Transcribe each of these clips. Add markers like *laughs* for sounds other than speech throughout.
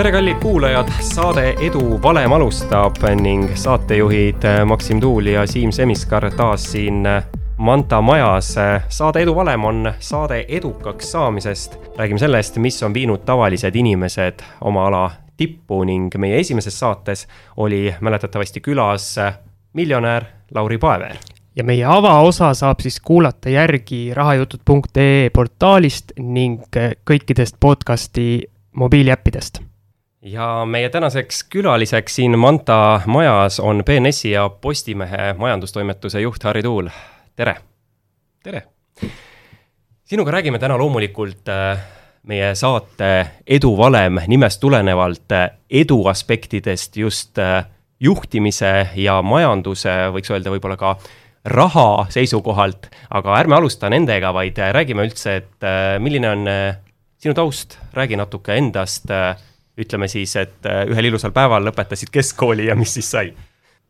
tere, kallid kuulajad, saade Edu valem alustab ning saatejuhid Maksim Tuul ja Siim Semiskar taas siin Manta majas. saade Edu valem on saade edukaks saamisest. räägime sellest, mis on viinud tavalised inimesed oma ala tippu ning meie esimeses saates oli mäletatavasti külas miljonär Lauri Paever ja meie avaosa saab siis kuulata järgi rahajutud.ee portaalist ning kõikidest podcasti mobiiliäppidest ja meie tänaseks külaliseks siin Manta majas on BNS-i ja Postimehe majandustoimetuse juht Harri Tuul, tere! tere! sinuga räägime täna loomulikult äh, meie saate Edu valem nimest tulenevalt äh, edu aspektidest just äh, juhtimise ja majanduse, võiks öelda võib-olla ka raha seisukohalt, aga ärme alusta nendega, vaid räägime üldse, et milline on sinu taust, räägi natuke endast ütleme siis, et äh, ühel ilusal päeval lõpetasid keskkooli ja mis siis sai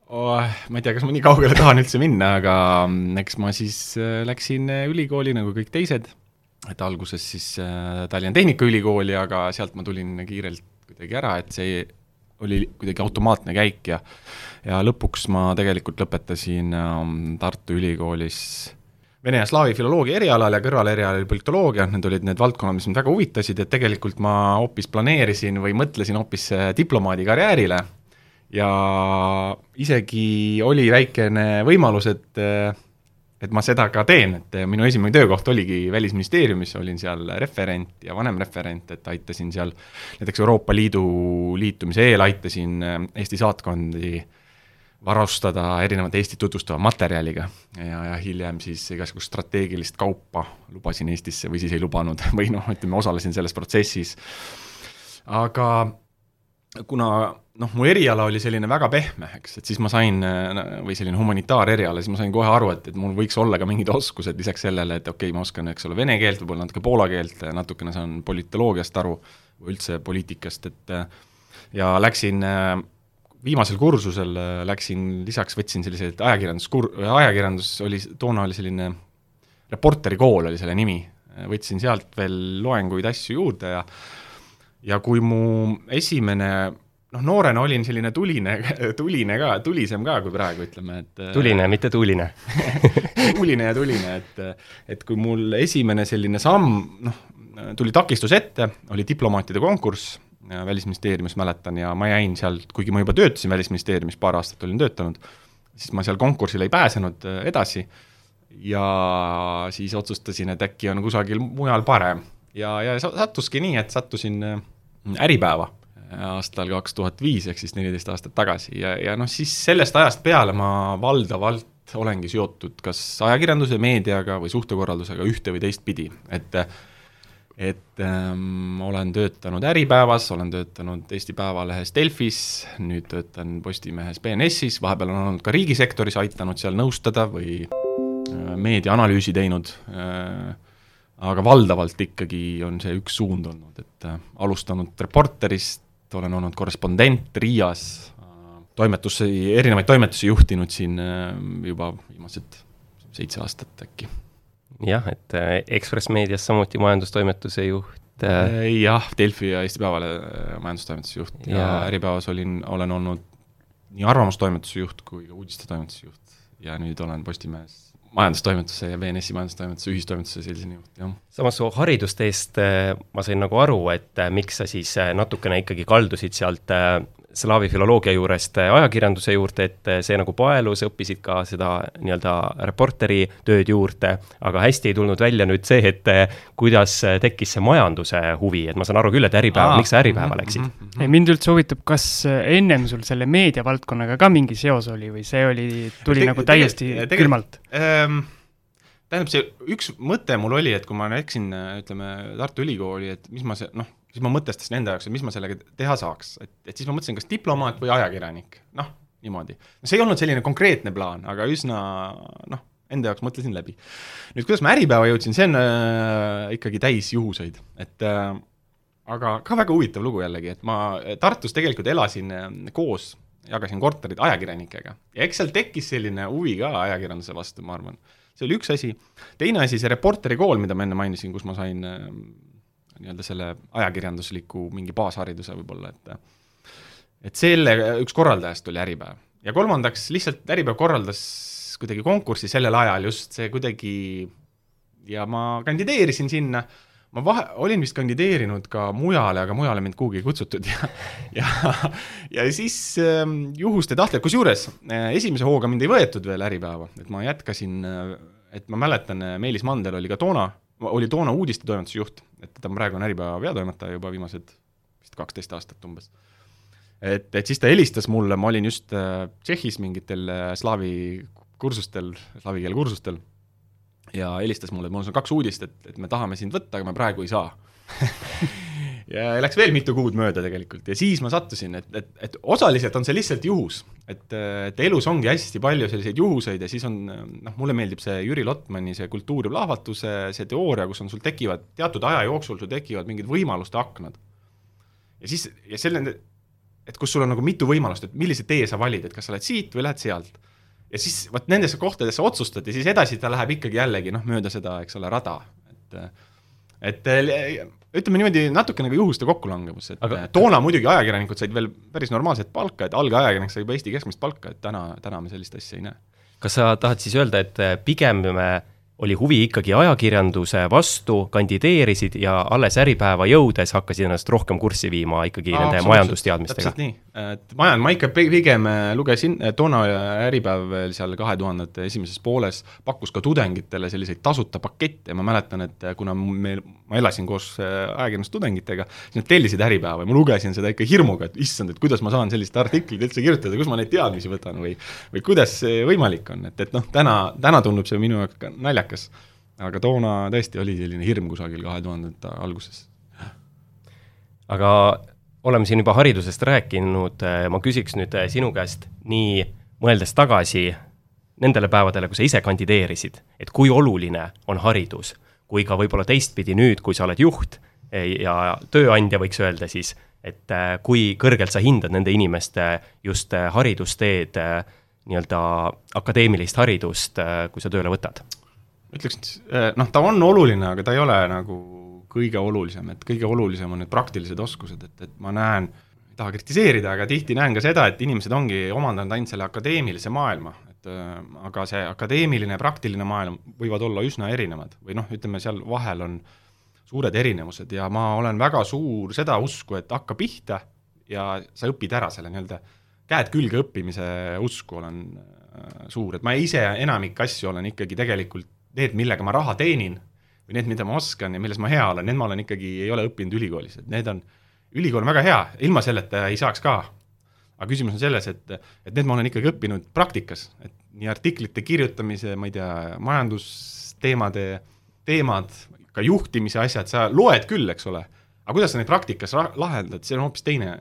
oh,? ma ei tea, kas ma nii kaugele tahan üldse minna, aga mm, eks ma siis äh, läksin äh, ülikooli nagu kõik teised, et alguses siis Tallinna Tehnikaülikooli, aga sealt ma tulin kiirelt kuidagi ära, et see oli kuidagi automaatne käik ja ja lõpuks ma tegelikult lõpetasin ähm, Tartu Ülikoolis vene ja slaavi filoloogia erialal ja kõrvalerialal oli politoloogia, need olid need valdkonnad, mis mind väga huvitasid, et tegelikult ma hoopis planeerisin või mõtlesin hoopis äh, diplomaadi karjäärile. Ja isegi oli väikene võimalus, et äh, et ma seda ka teen, et äh, minu esimene töökoht oligi Välisministeeriumis, olin seal referent ja vanemreferent, et aitasin seal näiteks Euroopa Liidu liitumise eel aitasin Eesti saatkondi äh, varustada erinevat Eestit tutvustava materjaliga ja, ja hiljem siis igasugust strateegilist kaupa lubasin Eestisse või siis ei lubanud *laughs* või noh, ütleme, osalesin selles protsessis. aga kuna noh, mu eriala oli selline väga pehme, eks, et siis ma sain, või selline humanitaareriala, siis ma sain kohe aru, et, et mul võiks olla ka mingid oskused lisaks sellele, et okei okay,, ma oskan, eks ole, vene keelt, võib-olla natuke poola keelt, natukene saan politoloogiast aru üldse poliitikast, et ja läksin viimasel kursusel äh, läksin, lisaks võtsin selliseid ajakirjanduskur-, ajakirjandus oli, toona oli selline reporterikool oli selle nimi, võtsin sealt veel loenguid, asju juurde ja ja kui mu esimene noh, noorena olin selline tuline, *laughs* tuline ka, tulisem ka kui praegu, ütleme, et äh, tuline, mitte tuuline *laughs* tuline ja tuline, et et kui mul esimene selline samm, noh, tuli takistus ette, oli diplomaatide konkurss Välisministeeriumis, mäletan, ja ma jäin sealt, kuigi ma juba töötasin Välisministeeriumis, paar aastat olin töötanud, siis ma seal konkursile ei pääsenud äh, edasi. Ja siis otsustasin, et äkki on kusagil mujal parem. ja, ja sattuski nii, et sattusin äh, Äripäeva äh, aastal kaks tuhat viis, ehk siis neliteist aastat tagasi. Ja, ja noh, siis sellest ajast peale ma valdavalt olengi seotud kas ajakirjanduse, meediaga või suhtekorraldusega ühte või teistpidi, et äh, et ähm, olen töötanud Äripäevas, olen töötanud Eesti Päevalehes Delfis, nüüd töötan Postimehes BNS-is, vahepeal olen olnud ka riigisektoris, aidanud seal nõustada või äh, meediaanalüüsi teinud äh,, aga valdavalt ikkagi on see üks suund olnud, et äh, alustanud Reporterist, olen olnud korrespondent Riias äh,, toimetusse, erinevaid toimetusi juhtinud siin äh, juba viimased seitse aastat äkki jah, et äh, Ekspress Meedias samuti majandustoimetuse juht. Äh, äh, jah, Delfi ja Eesti Päevalehe majandustoimetuse juht ja, ja Äripäevas olin, olen olnud nii arvamustoimetuse juht kui ka uudistetoimetuse juht ja nüüd olen Postimehes majandustoimetuse ja BNS-i majandustoimetuse ühistoimetuse sellisena juht, jah. samas su haridusteest ma sain nagu aru, et miks sa siis natukene ikkagi kaldusid sealt slaavi filoloogia juurest ajakirjanduse juurde, et see nagu paelus, õppisid ka seda nii-öelda reporteri tööd juurde, aga hästi ei tulnud välja nüüd see, et kuidas tekkis see majanduse huvi, et ma saan aru küll, et Äripäev, miks sa Äripäeva mhm, läksid mm? -hmm. mind üldse huvitab, kas ennem sul selle meediavaldkonnaga ka mingi seos oli või see oli, tuli nagu täiesti külmalt ähm,? tähendab, see üks mõte mul oli, et kui ma läksin, ütleme, Tartu Ülikooli, et mis ma see, noh, siis ma mõtestasin enda jaoks, et mis ma sellega teha saaks, et, et siis ma mõtlesin, kas diplomaat või ajakirjanik, noh, niimoodi. see ei olnud selline konkreetne plaan, aga üsna noh, enda jaoks mõtlesin läbi. nüüd, kuidas ma Äripäeva jõudsin, see on äh, ikkagi täis juhuseid, et äh, aga ka väga huvitav lugu jällegi, et ma Tartus tegelikult elasin äh, koos, jagasin korterit ajakirjanikega ja eks seal tekkis selline huvi ka ajakirjanduse vastu, ma arvan. see oli üks asi, teine asi, see Reporteri kool, mida ma enne mainisin, kus ma sain äh, nii-öelda selle ajakirjandusliku mingi baashariduse võib-olla, et et selle üks korraldajast oli Äripäev. ja kolmandaks, lihtsalt Äripäev korraldas kuidagi konkurssi sellel ajal just see kuidagi ja ma kandideerisin sinna, ma vahe, olin vist kandideerinud ka mujale, aga mujale mind kuhugi ei kutsutud ja ja, ja siis äh, juhuste tahtel, kusjuures äh, esimese hooga mind ei võetud veel Äripäeva, et ma jätkasin äh,, et ma mäletan, äh, Meelis Mandel oli ka toona, oli toona uudistetoimetuse juht, et ta praegu on Äripäeva peatoimetaja juba viimased vist kaksteist aastat umbes. Et, et siis ta helistas mulle, ma olin just äh, Tšehhis mingitel äh, slaavi kursustel, slaavi keele kursustel, ja helistas mulle, et mul on kaks uudist, et, et me tahame sind võtta, aga me praegu ei saa *laughs* ja läks veel mitu kuud mööda tegelikult ja siis ma sattusin, et, et, et osaliselt on see lihtsalt juhus. et, et elus ongi hästi palju selliseid juhuseid ja siis on noh, mulle meeldib see Jüri Lotmani see kultuur ja plahvatuse, see teooria, kus on sul tekivad, teatud aja jooksul sul tekivad mingid võimaluste aknad. ja siis, ja selle, et kus sul on nagu mitu võimalust, et millise tee sa valid, et kas sa lähed siit või lähed sealt. ja siis vot nendesse kohtadesse otsustad ja siis edasi ta läheb ikkagi jällegi noh, mööda seda, eks ole, rada, et et ütleme niimoodi, natuke nagu juhuste kokkulangevus, et Aga... toona muidugi ajakirjanikud said veel päris normaalset palka, et algajakirjanik sai juba Eesti keskmist palka, et täna, täna me sellist asja ei näe. kas sa tahad siis öelda, et pigem me oli huvi ikkagi ajakirjanduse vastu, kandideerisid ja alles Äripäeva jõudes hakkasid ennast rohkem kurssi viima ikkagi Aa, nende majandusteadmistega? täpselt nii, et majand-, ma ikka pigem äh, lugesin, toona Äripäev veel seal kahe tuhandete esimeses pooles pakkus ka tudengitele selliseid tasuta pakette. Ma mäletan, et äh, kuna meil, ma elasin koos äh, ajakirjandustudengitega, siis nad tellisid Äripäeva ja ma lugesin seda ikka hirmuga, et issand, et kuidas ma saan sellist artiklit üldse kirjutada, kus ma neid teadmisi võtan või või kuidas see võimalik on, et, et noh, täna, täna tundub see minu jaoks ka naljakas, naljakas. aga toona tõesti oli selline hirm kusagil kahe tuhandete alguses. aga oleme siin juba haridusest rääkinud, ma küsiks nüüd sinu käest nii mõeldes tagasi nendele päevadele, kui sa ise kandideerisid, et kui oluline on haridus, kui ka võib-olla teistpidi nüüd, kui sa oled juht ja tööandja, võiks öelda siis, et kui kõrgelt sa hindad nende inimeste just haridusteed, nii-öelda akadeemilist haridust, kui sa tööle võtad? Ütleks, eh, noh, ta on oluline, aga ta ei ole nagu kõige olulisem, et kõige olulisem on need praktilised oskused, et, et ma näen, ei taha kritiseerida, aga tihti näen ka seda, et inimesed ongi omandanud ainult selle akadeemilise maailma, et äh, aga see akadeemiline ja praktiline maailm võivad olla üsna erinevad või noh, ütleme seal vahel on suured erinevused ja ma olen väga suur seda usku, et hakka pihta ja sa õpid ära selle nii-öelda käed külge õppimise usku olen äh, suur, et ma ise enamik asju olen ikkagi tegelikult need, millega ma raha teenin või need, mida ma oskan ja milles ma hea olen, need ma olen ikkagi, ei ole õppinud ülikoolis, et need on, ülikool on väga hea, ilma selleta ei saaks ka. aga küsimus on selles, et, et need ma olen ikkagi õppinud praktikas, et nii artiklite kirjutamise, ma ei tea, majandusteemade teemad, ka juhtimise asjad, sa loed küll, eks ole, aga kuidas sa neid praktikas lahendad, see on hoopis teine,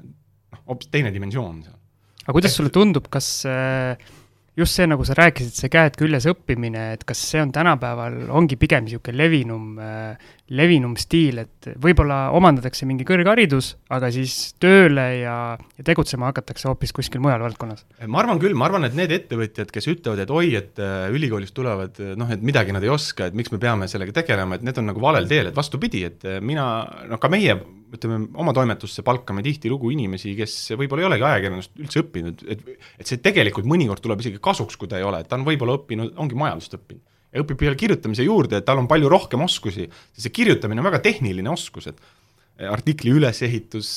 noh, hoopis teine dimensioon seal. aga kuidas sulle tundub, kas äh just see, nagu sa rääkisid, see käed küljes õppimine, et kas see on tänapäeval, ongi pigem niisugune levinum, äh, levinum stiil, et võib-olla omandatakse mingi kõrgharidus, aga siis tööle ja, ja tegutsema hakatakse hoopis kuskil mujal valdkonnas? ma arvan küll, ma arvan, et need ettevõtjad, kes ütlevad, et oi, et äh, ülikoolist tulevad noh, et midagi nad ei oska, et miks me peame sellega tegelema, et need on nagu valel teel, et vastupidi, et äh, mina, noh ka meie ütleme, oma toimetusse palkame tihtilugu inimesi, kes võib-olla ei olegi ajakirjandust üldse õppinud, et et see tegelikult mõnikord tuleb isegi kasuks, kui ta ei ole, et ta on võib-olla õppinud, ongi majandust õppinud. ja õpib veel kirjutamise juurde, et tal on palju rohkem oskusi, see kirjutamine on väga tehniline oskus, et artikli ülesehitus,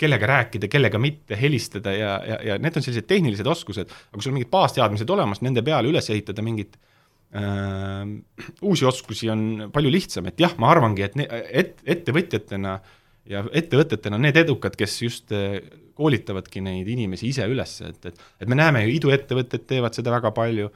kellega rääkida, kellega mitte, helistada ja, ja, ja need on sellised tehnilised oskused, aga kui sul mingid baasteadmised olemas, nende peale üles ehitada mingit äh, uusi oskusi on palju lihtsam, et jah, ma arvangi, et ne-, et ettevõtjatena äh, ja ettevõtetena need edukad, kes just eh, koolitavadki neid inimesi ise üles, et, et et me näeme ju, iduettevõtted teevad seda väga palju,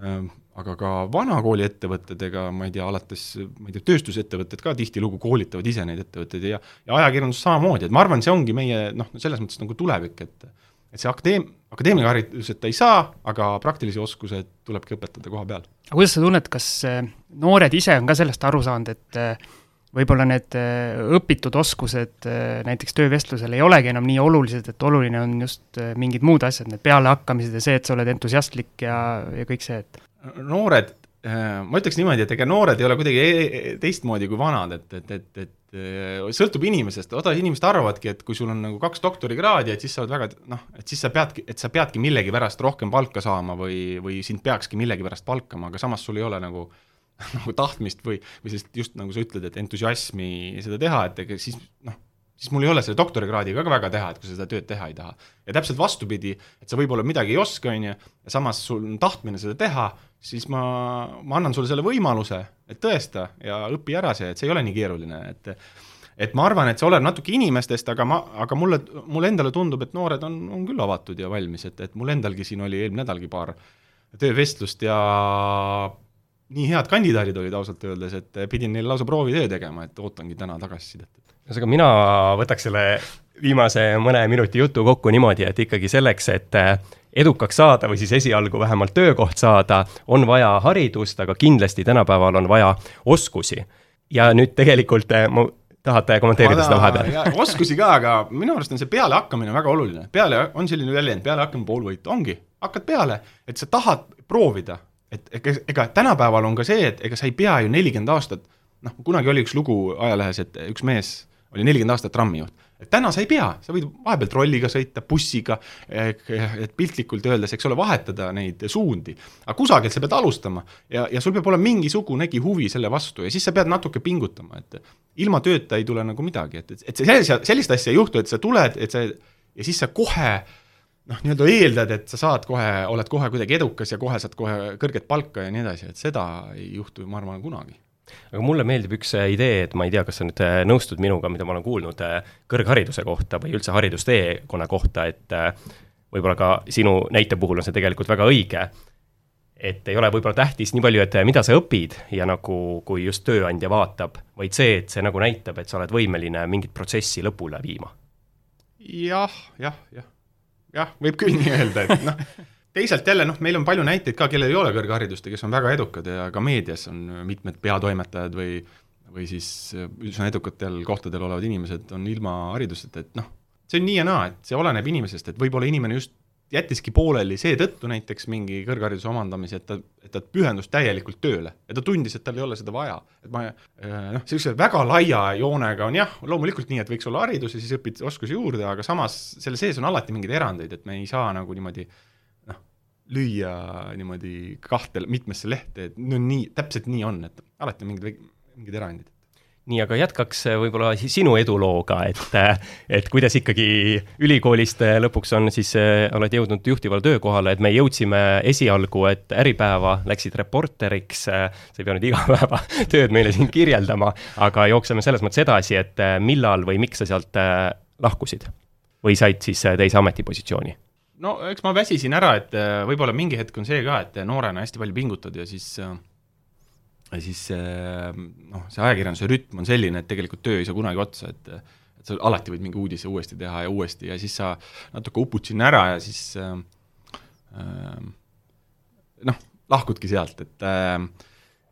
ähm, aga ka vanakooli ettevõtted, ega ma ei tea, alates, ma ei tea, tööstusettevõtted ka tihtilugu koolitavad ise neid ettevõtteid ja ja ajakirjandus samamoodi, et ma arvan, see ongi meie noh, selles mõttes nagu tulevik, et et see akadeem-, akadeemiline hariduseta ei saa, aga praktilisi oskusi tulebki õpetada koha peal. aga kuidas sa tunned, kas eh, noored ise on ka sellest aru saanud, et eh, võib-olla need äh, õpitud oskused äh, näiteks töövestlusel ei olegi enam nii olulised, et oluline on just äh, mingid muud asjad, need pealehakkamised ja see, et sa oled entusiastlik ja, ja kõik see, et noored äh, ma ütleks niimoodi, et ega noored ei ole kuidagi e e teistmoodi kui vanad, et, et, et, et äh, sõltub inimesest, osa inimesed arvavadki, et kui sul on nagu kaks doktorikraadi, et siis sa oled väga noh, et siis sa peadki, et sa peadki millegipärast rohkem palka saama või, või sind peakski millegipärast palkama, aga samas sul ei ole nagu *laughs* nagu tahtmist või, või sellist just nagu sa ütled, et entusiasmi seda teha, et ega siis noh, siis mul ei ole selle doktorikraadiga ka väga teha, et kui sa seda tööd teha ei taha. ja täpselt vastupidi, et sa võib-olla midagi ei oska, on ju, ja samas sul on tahtmine seda teha, siis ma, ma annan sulle selle võimaluse, et tõesta ja õpi ära see, et see ei ole nii keeruline, et et ma arvan, et see oleneb natuke inimestest, aga ma, aga mulle, mulle endale tundub, et noored on, on küll avatud ja valmis, et, et mul endalgi siin oli eelmine nädalgi paar töövestlust ja nii head kandidaadid olid ausalt öeldes, et pidin neile lausa proovitöö tegema, et ootangi täna tagasisidet ühesõnaga, mina võtaks selle viimase mõne minuti jutu kokku niimoodi, et ikkagi selleks, et äh, edukaks saada või siis esialgu vähemalt töökoht saada, on vaja haridust, aga kindlasti tänapäeval on vaja oskusi. ja nüüd tegelikult äh, ma tahate kommenteerida seda vahepeal? oskusi ka, aga minu arust on see pealehakkamine väga oluline. peale, on selline väljend, pealehakkamine pool võitu, ongi, hakkad peale, et sa tahad proovida, et ega, ega tänapäeval on ka see, et ega sa ei pea ju nelikümmend aastat, noh, kunagi oli üks lugu ajalehes, et üks mees oli nelikümmend aastat trammijuht. et täna sa ei pea, sa võid vahepeal trolliga sõita, bussiga, et piltlikult öeldes, eks ole, vahetada neid suundi. aga kusagilt sa pead alustama ja, ja sul peab olema mingisugunegi huvi selle vastu ja siis sa pead natuke pingutama, et ilma tööta ei tule nagu midagi, et, et, et sellise, sellist asja ei juhtu, et sa tuled, et sa ja siis sa kohe noh, nii-öelda eeldad, et sa saad kohe, oled kohe kuidagi edukas ja kohe saad kohe kõrget palka ja nii edasi, et seda ei juhtu, ma arvan, kunagi aga mulle meeldib üks äh, idee, et ma ei tea, kas sa nüüd äh, nõustud minuga, mida ma olen kuulnud äh, kõrghariduse kohta või üldse haridusteekonna kohta, et võib-olla ka sinu näite puhul on see tegelikult väga õige, et ei ole võib-olla tähtis nii palju, et mida sa õpid ja nagu, kui just tööandja vaatab, vaid see, et see nagu näitab, et sa oled võimeline mingit protsessi lõpule viima ja,. jah, jah, jah. Jah, võib küll nii öelda, et noh teisalt jälle noh, meil on palju näiteid ka, kellel ei ole kõrgharidust ja kes on väga edukad ja ka meedias on mitmed peatoimetajad või või siis üsna edukatel kohtadel olevad inimesed on ilma hariduseta, et noh, see on nii ja naa, et see oleneb inimesest, et võib-olla inimene just jättiski pooleli seetõttu näiteks mingi kõrghariduse omandamise, et ta, et ta pühendus täielikult tööle ja ta tundis, et tal ei ole seda vaja. et ma noh, sellise väga laia joonega on jah, loomulikult nii, et võiks olla haridus ja siis õpid oskusi juurde, aga samas selle sees on alati mingeid erandeid, et me ei saa nagu niimoodi äh, lüüa niimoodi kahte, mitmesse lehte, et no nii, täpselt nii on, et alati on mingid, mingid erandid nii, aga jätkaks äh, võib-olla sinu edulooga, et, äh, et kuidas ikkagi ülikoolist äh, lõpuks on siis, oled jõudnud juhtivale töökohale, et me jõudsime esialgu, et Äripäeva läksid reporteriks, sa ei pea nüüd igapäevatööd *laughs* meile siin kirjeldama, aga jookseme selles mõttes edasi, et millal või miks sa sealt lahkusid? või said siis teise ametipositsiooni? no eks ma väsisin ära, et võib-olla mingi hetk on see ka, et noorena hästi palju pingutad ja siis äh, siis äh, noh, see ajakirjanduse rütm on selline, et tegelikult töö ei saa kunagi otsa, et et sa alati võid mingi uudise uuesti teha ja uuesti ja siis sa natuke upud sinna ära ja siis äh, noh, lahkudki sealt, et äh,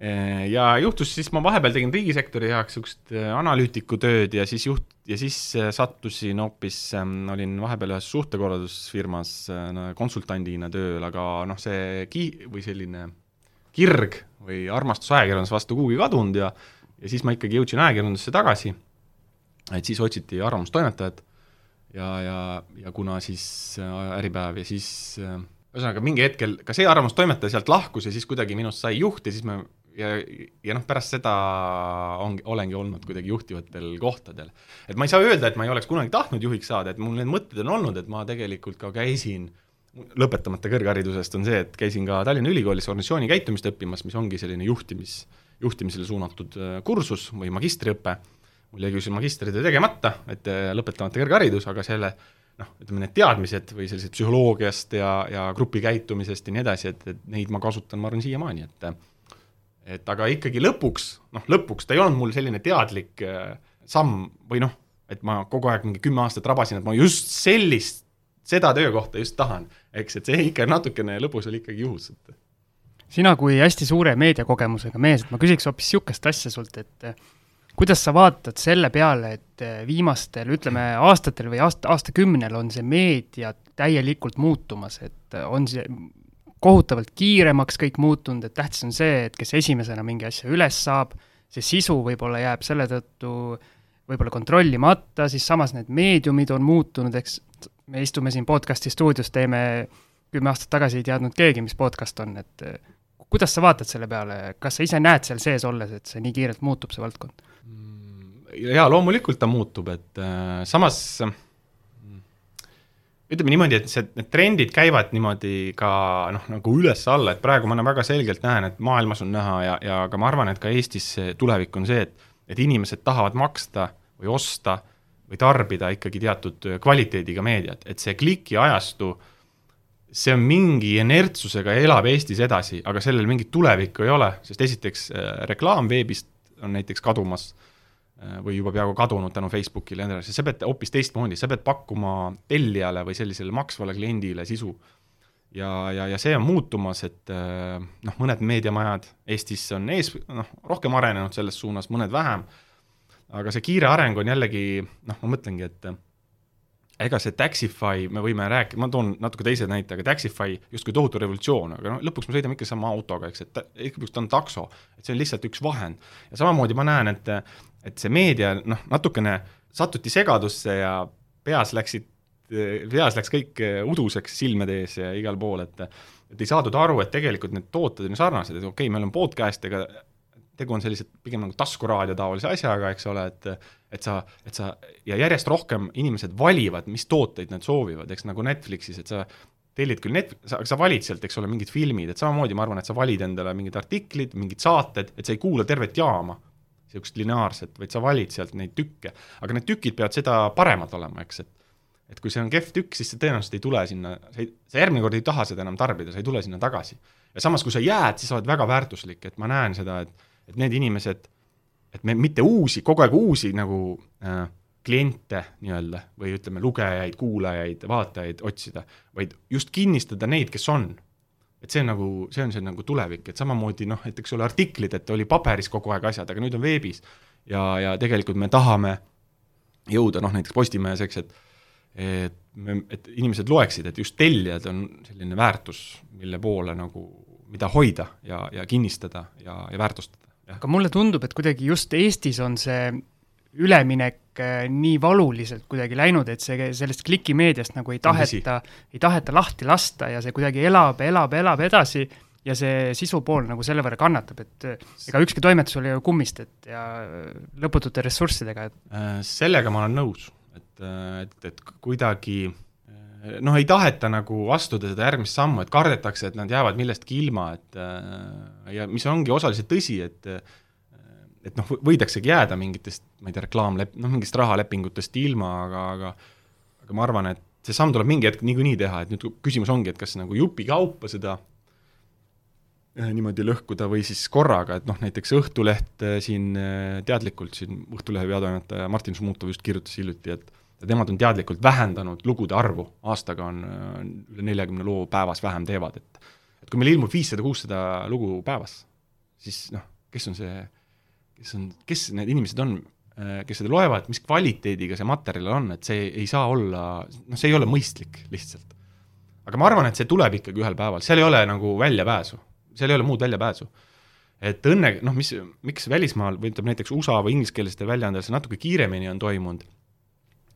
Äh, ja juhtus siis, ma vahepeal tegin riigisektori heaks niisugust äh, analüütiku tööd ja siis juht, ja siis äh, sattusin hoopis, ähm, olin vahepeal ühes suhtekorraldusfirmas konsultandina tööl, aga noh, see ki-, või selline kirg või armastus ajakirjanduse vastu kuhugi kadunud ja ja siis ma ikkagi jõudsin ajakirjandusse tagasi, et siis otsiti arvamustoimetajat ja, ja, ja kuna siis Äripäev ja siis ühesõnaga mingi hetkel ka see arvamustoimetaja sealt lahkus ja siis kuidagi minust sai juht ja siis me ja, ja noh, pärast seda ongi, olengi olnud kuidagi juhtivatel kohtadel. et ma ei saa öelda, et ma ei oleks kunagi tahtnud juhiks saada, et mul need mõtted on olnud, et ma tegelikult ka käisin lõpetamata kõrgharidusest on see, et käisin ka Tallinna Ülikoolis organisatsiooni käitumist õppimas, mis ongi selline juhtimis, juhtimisele suunatud äh, kursus või magistriõpe, mul jäi küll see magistritöö tegemata, et äh, lõpetamata kõrgharidus, aga selle noh, ütleme need teadmised või sellised psühholoogiast ja, ja grupikäitumisest ja nii edasi, et, et neid ma kasutan, ma arvan, siiamaani, et et aga ikkagi lõpuks, noh lõpuks ta ei olnud mul selline teadlik äh, samm või noh, et ma kogu aeg mingi kümme aastat rabasin, et ma just sellist, seda töökohta just tahan, eks, et see ikka natukene lõpus oli ikkagi juhus, sina kui hästi suure meediakogemusega mees, et ma küsiks hoopis niisugust asja sult, et äh, kuidas sa vaatad selle peale, et äh, viimastel, ütleme, aastatel või aasta, aastakümnel on see meedia täielikult muutumas, et on see, kohutavalt kiiremaks kõik muutunud, et tähtis on see, et kes esimesena mingi asja üles saab, see sisu võib-olla jääb selle tõttu võib-olla kontrollimata, siis samas need meediumid on muutunud, eks me istume siin podcast'i stuudios, teeme kümme aastat tagasi ei teadnud keegi, mis podcast on, et kuidas sa vaatad selle peale, kas sa ise näed seal sees olles, et see nii kiirelt muutub, see valdkond? jaa, loomulikult ta muutub, et äh, samas ütleme niimoodi, et see, need trendid käivad niimoodi ka noh, nagu üles-alla, et praegu ma väga selgelt näen, et maailmas on näha ja, ja ka ma arvan, et ka Eestis see tulevik on see, et et inimesed tahavad maksta või osta või tarbida ikkagi teatud kvaliteediga meediat, et see klikiajastu, see on mingi inertsusega elab Eestis edasi, aga sellel mingit tulevikku ei ole, sest esiteks äh, reklaam veebist on näiteks kadumas äh,, Äh, või juba peaaegu kadunud tänu Facebookile ja nii edasi, sa pead hoopis teistmoodi, sa pead pakkuma tellijale või sellisele maksvale kliendile sisu. ja, ja, ja see on muutumas, et äh, noh, mõned meediamajad Eestis on ees, noh, rohkem arenenud selles suunas, mõned vähem, aga see kiire areng on jällegi noh, ma mõtlengi, et ega see Taxify, me võime rääkida, ma toon natuke teise näite, aga Taxify justkui tohutu revolutsioon, aga noh, lõpuks me sõidame ikka sama autoga, eks, et lõpuks ta on takso, et see on lihtsalt üks vahend. ja samamoodi ma näen, et et see meedia noh, natukene satuti segadusse ja peas läksid, peas läks kõik uduseks silmade ees ja igal pool, et et ei saadud aru, et tegelikult need tooted on ju sarnased, et okei okay,, meil on podcast, ega tegu on sellise pigem nagu taskuraadio taolise asjaga, eks ole, et et sa, et sa ja järjest rohkem inimesed valivad, mis tooteid nad soovivad, eks nagu Netflixis, et sa tellid küll net-, sa, sa valid sealt, eks ole, mingid filmid, et samamoodi ma arvan, et sa valid endale mingid artiklid, mingid saated, et sa ei kuula tervet jaama niisugust lineaarset, vaid sa valid sealt neid tükke. aga need tükid peavad seda paremad olema, eks, et et kui see on kehv tükk, siis see tõenäoliselt ei tule sinna, sa ei, sa järgmine kord ei taha seda enam tarbida, sa ei tule sinna tagasi. ja samas, kui sa jääd, siis sa oled väga väärtuslik, et ma näen seda, et, et need inimesed, et me mitte uusi, kogu aeg uusi nagu äh, kliente nii-öelda või ütleme, lugejaid, kuulajaid, vaatajaid otsida, vaid just kinnistada neid, kes on et see on nagu, see on see nagu tulevik, et samamoodi noh, et eks ole, artiklid, et oli paberis kogu aeg asjad, aga nüüd on veebis. ja, ja tegelikult me tahame jõuda noh, näiteks Postimehes, eks, et et me, et inimesed loeksid, et just tellijad on selline väärtus, mille poole nagu, mida hoida ja, ja kinnistada ja, ja väärtustada. Aga mulle tundub, et kuidagi just Eestis on see üleminek äh, nii valuliselt kuidagi läinud, et see, sellest klikimeediast nagu ei taheta, ei taheta lahti lasta ja see kuidagi elab, elab, elab edasi ja see sisu pool nagu selle võrra kannatab, et äh, ega ükski toimetus ei ole ju kummistet ja lõputute ressurssidega, et äh, sellega ma olen nõus, et, et, et kuidagi noh, ei taheta nagu astuda seda järgmist sammu, et kardetakse, et nad jäävad millestki ilma, et ja mis ongi osaliselt tõsi, et et noh, võidaksegi jääda mingitest, ma ei tea, reklaamlep-, noh, mingist rahalepingutest ilma, aga, aga aga ma arvan, et see samm tuleb mingi hetk niikuinii teha, et nüüd küsimus ongi, et kas nagu jupikaupa seda äh, niimoodi lõhkuda või siis korraga, et noh, näiteks Õhtuleht äh, siin äh, teadlikult, siin Õhtulehe peatoimetaja Martin Šmutov just kirjutas hiljuti, et ja nemad on teadlikult vähendanud lugude arvu, aastaga on üle neljakümne loo päevas vähem teevad, et et kui meil ilmub viissada-kuussada lugu päevas, siis noh, kes on see kes on, kes need inimesed on, äh, kes seda loevad, mis kvaliteediga see materjal on, et see ei saa olla, noh, see ei ole mõistlik lihtsalt. aga ma arvan, et see tuleb ikkagi ühel päeval, seal ei ole nagu väljapääsu, seal ei ole muud väljapääsu. et õnne, noh, mis, miks välismaal või ütleme näiteks USA või ingliskeelsete väljaandel see natuke kiiremini on toimunud,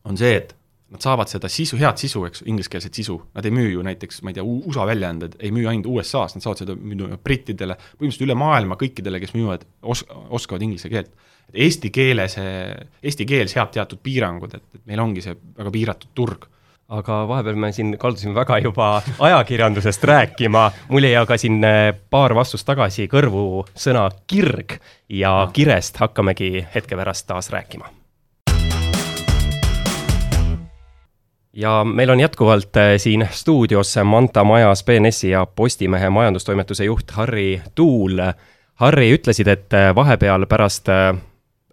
on see, et nad saavad seda sisu, head sisu, eks, ingliskeelset sisu, nad ei müü ju näiteks, ma ei tea, USA väljaanded ei müü ainult USA-s, nad saavad seda müüa brittidele, põhimõtteliselt üle maailma kõikidele, kes müüvad, os-, oskavad inglise keelt. et eesti keele see, eesti keel seab teatud piirangud, et, et meil ongi see väga piiratud turg. Aga vahepeal me siin kaldusime väga juba ajakirjandusest rääkima, mul jäi aga siin eh, paar vastust tagasi kõrvu sõna kirg ja kirest hakkamegi hetke pärast taas rääkima ja meil on jätkuvalt äh, siin stuudios Manta Majas BNS-i ja Postimehe majandustoimetuse juht Harri Tuul. Harri, ütlesid, et äh, vahepeal pärast äh,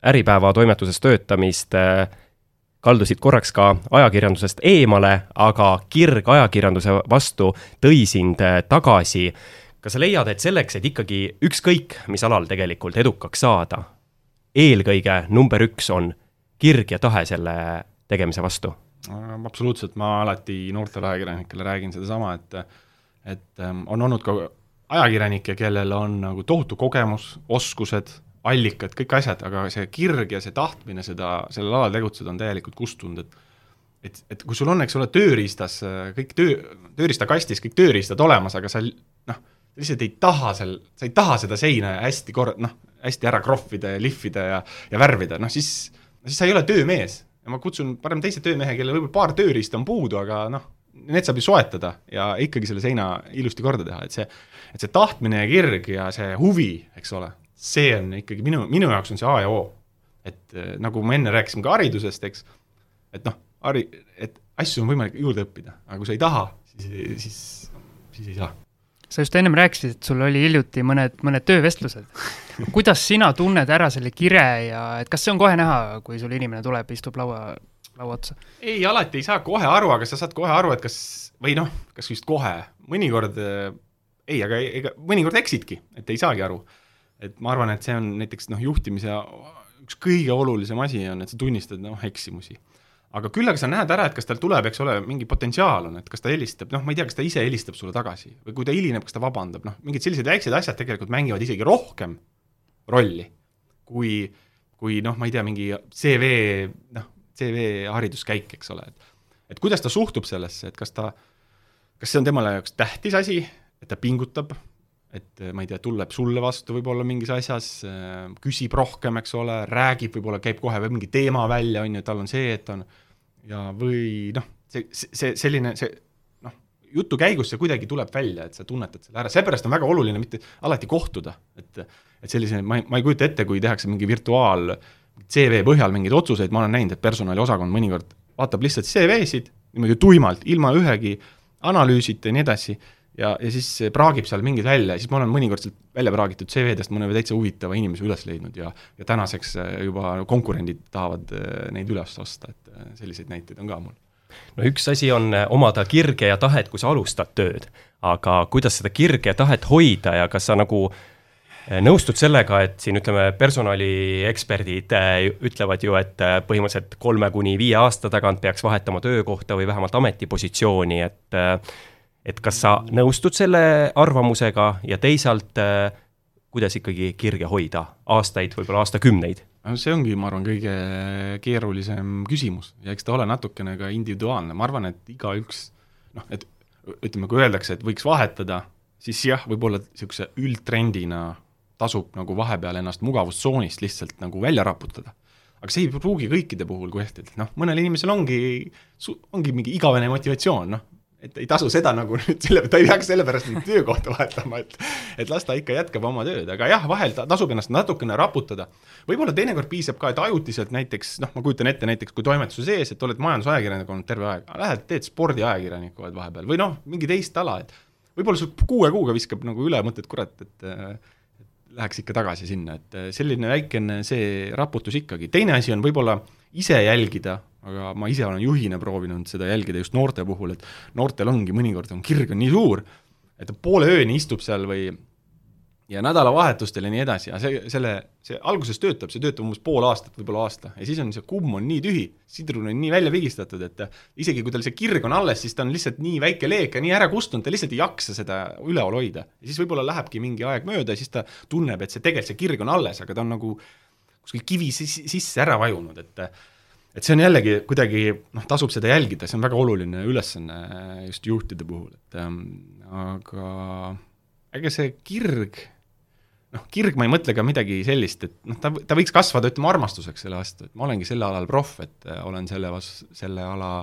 Äripäeva toimetuses töötamist kaldusid korraks ka ajakirjandusest eemale, aga kirg ajakirjanduse vastu tõi sind tagasi. kas sa leiad, et selleks, et ikkagi ükskõik mis alal tegelikult edukaks saada, eelkõige number üks on kirg ja tahe selle tegemise vastu? Absoluutselt, ma alati noortele ajakirjanikele räägin sedasama, et et ähm, on olnud ka ajakirjanikke, kellel on nagu tohutu kogemus, oskused, allikad, kõik asjad, aga see kirg ja see tahtmine seda, sellel alal tegutseda on täielikult kustunud, et et, et kui sul on, eks ole, tööriistas kõik töö, tööriistakastis kõik tööriistad olemas, aga sa noh, lihtsalt ei taha seal, sa ei taha seda seina hästi kor-, noh, hästi ära krohvida ja lihvida ja, ja värvida, noh siis, siis sa ei ole töömees. Ja ma kutsun parem teise töömehe, kellel võib-olla paar tööriista on puudu, aga noh, need saab ju soetada ja ikkagi selle seina ilusti korda teha, et see, et see tahtmine ja kirg ja see huvi, eks ole, see on ikkagi minu, minu jaoks on see A ja O. et eh, nagu me enne rääkisime ka haridusest, eks, et noh, hari-, et asju on võimalik juurde õppida, aga kui sa ei taha, siis, siis, siis ei saa sa just ennem rääkisid, et sul oli hiljuti mõned, mõned töövestlused. kuidas sina tunned ära selle kire ja et kas see on kohe näha, kui sul inimene tuleb, istub laua, laua otsa? ei, alati ei saa kohe aru, aga sa saad kohe aru, et kas, või noh, kas just kohe, mõnikord äh, ei, aga ega mõnikord eksidki, et ei saagi aru. et ma arvan, et see on näiteks noh, juhtimise üks kõige olulisem asi on, et sa tunnistad noh, eksimusi aga küll aga sa näed ära, et kas tal tuleb, eks ole, mingi potentsiaal on, et kas ta helistab, noh, ma ei tea, kas ta ise helistab sulle tagasi või kui ta hilineb, kas ta vabandab, noh, mingid sellised väiksed asjad tegelikult mängivad isegi rohkem rolli, kui, kui noh, ma ei tea, mingi CV, noh, CV hariduskäik, eks ole, et et kuidas ta suhtub sellesse, et kas ta, kas see on temale jaoks tähtis asi, et ta pingutab, et ma ei tea, tuleb sulle vastu võib-olla mingis asjas, küsib rohkem, eks ole, räägib, võib-olla käib kohe mingi teema välja, on ju, tal on see, et on ja või noh, see, see selline, see noh, jutu käigus see kuidagi tuleb välja, et sa tunnetad selle ära, seepärast on väga oluline mitte alati kohtuda, et et sellise, ma ei, ma ei kujuta ette, kui tehakse mingi virtuaal CV põhjal mingeid otsuseid, ma olen näinud, et personaliosakond mõnikord vaatab lihtsalt CV-sid niimoodi tuimalt, ilma ühegi analüüsita ja nii edasi, ja, ja siis praagib seal mingid välja ja siis ma olen mõnikord sealt välja praagitud CV-dest mõne täitsa huvitava inimese üles leidnud ja ja tänaseks juba konkurendid tahavad neid üles osta, et et selliseid näiteid on ka mul. no üks asi on omada kirge ja tahet, kui sa alustad tööd, aga kuidas seda kirge ja tahet hoida ja kas sa nagu nõustud sellega, et siin ütleme, personalieksperdid ütlevad ju, et põhimõtteliselt kolme kuni viie aasta tagant peaks vahetama töökohta või vähemalt ametipositsiooni, et et kas sa nõustud selle arvamusega ja teisalt kuidas ikkagi kirge hoida? Aastaid, võib-olla aastakümneid? no see ongi, ma arvan, kõige keerulisem küsimus. Ja eks ta ole natukene ka individuaalne, ma arvan, et igaüks noh, et ütleme, kui öeldakse, et võiks vahetada, siis jah, võib-olla niisuguse üldtrendina tasub nagu vahepeal ennast mugavustsoonist lihtsalt nagu välja raputada. aga see ei pruugi kõikide puhul kehtida, noh, mõnel inimesel ongi, ongi mingi igavene motivatsioon, noh, et ei tasu seda nagu *laughs* nüüd selle, ta ei peaks sellepärast nüüd töökohta vahetama, et et las ta ikka jätkab oma tööd, aga jah, vahel ta tasub ennast natukene raputada. võib-olla teinekord piisab ka, et ajutiselt näiteks noh, ma kujutan ette näiteks kui toimetuse sees, et oled majandusajakirjanik olnud terve aeg, lähed teed spordiajakirjanikku oled vahepeal või noh, mingi teist ala, et võib-olla sul kuue kuuga viskab nagu üle mõte, et kurat, et läheks ikka tagasi sinna, et selline väikene see raputus ikkagi, teine asi on võib-olla ise jälgida aga ma ise olen juhina proovinud seda jälgida just noorte puhul, et noortel ongi mõnikord on kirg on nii suur, et ta poole ööni istub seal või ja nädalavahetustel ja nii edasi, aga see, selle, see alguses töötab, see töötab umbes pool aastat, võib-olla aasta, ja siis on see kumm on nii tühi, sidrun on nii välja pigistatud, et isegi kui tal see kirg on alles, siis ta on lihtsalt nii väike leek ja nii ära kustunud, ta lihtsalt ei jaksa seda üleval hoida. ja siis võib-olla lähebki mingi aeg mööda ja siis ta tunneb, et see tegelikult, see kirg on alles, aga ta on nagu kuskil kivi sisse ära vajunud, et et see on jällegi kuidagi noh, tasub seda jälgida, see on väga oluline ülesanne just juhtide puhul, et ähm, aga ega see kirg, noh, kirg ma ei mõtle ka midagi sellist, et noh, ta, ta võiks kasvada, ütleme, armastuseks selle vastu, et ma olengi selle alal proff, et äh, olen selle vas-, selle ala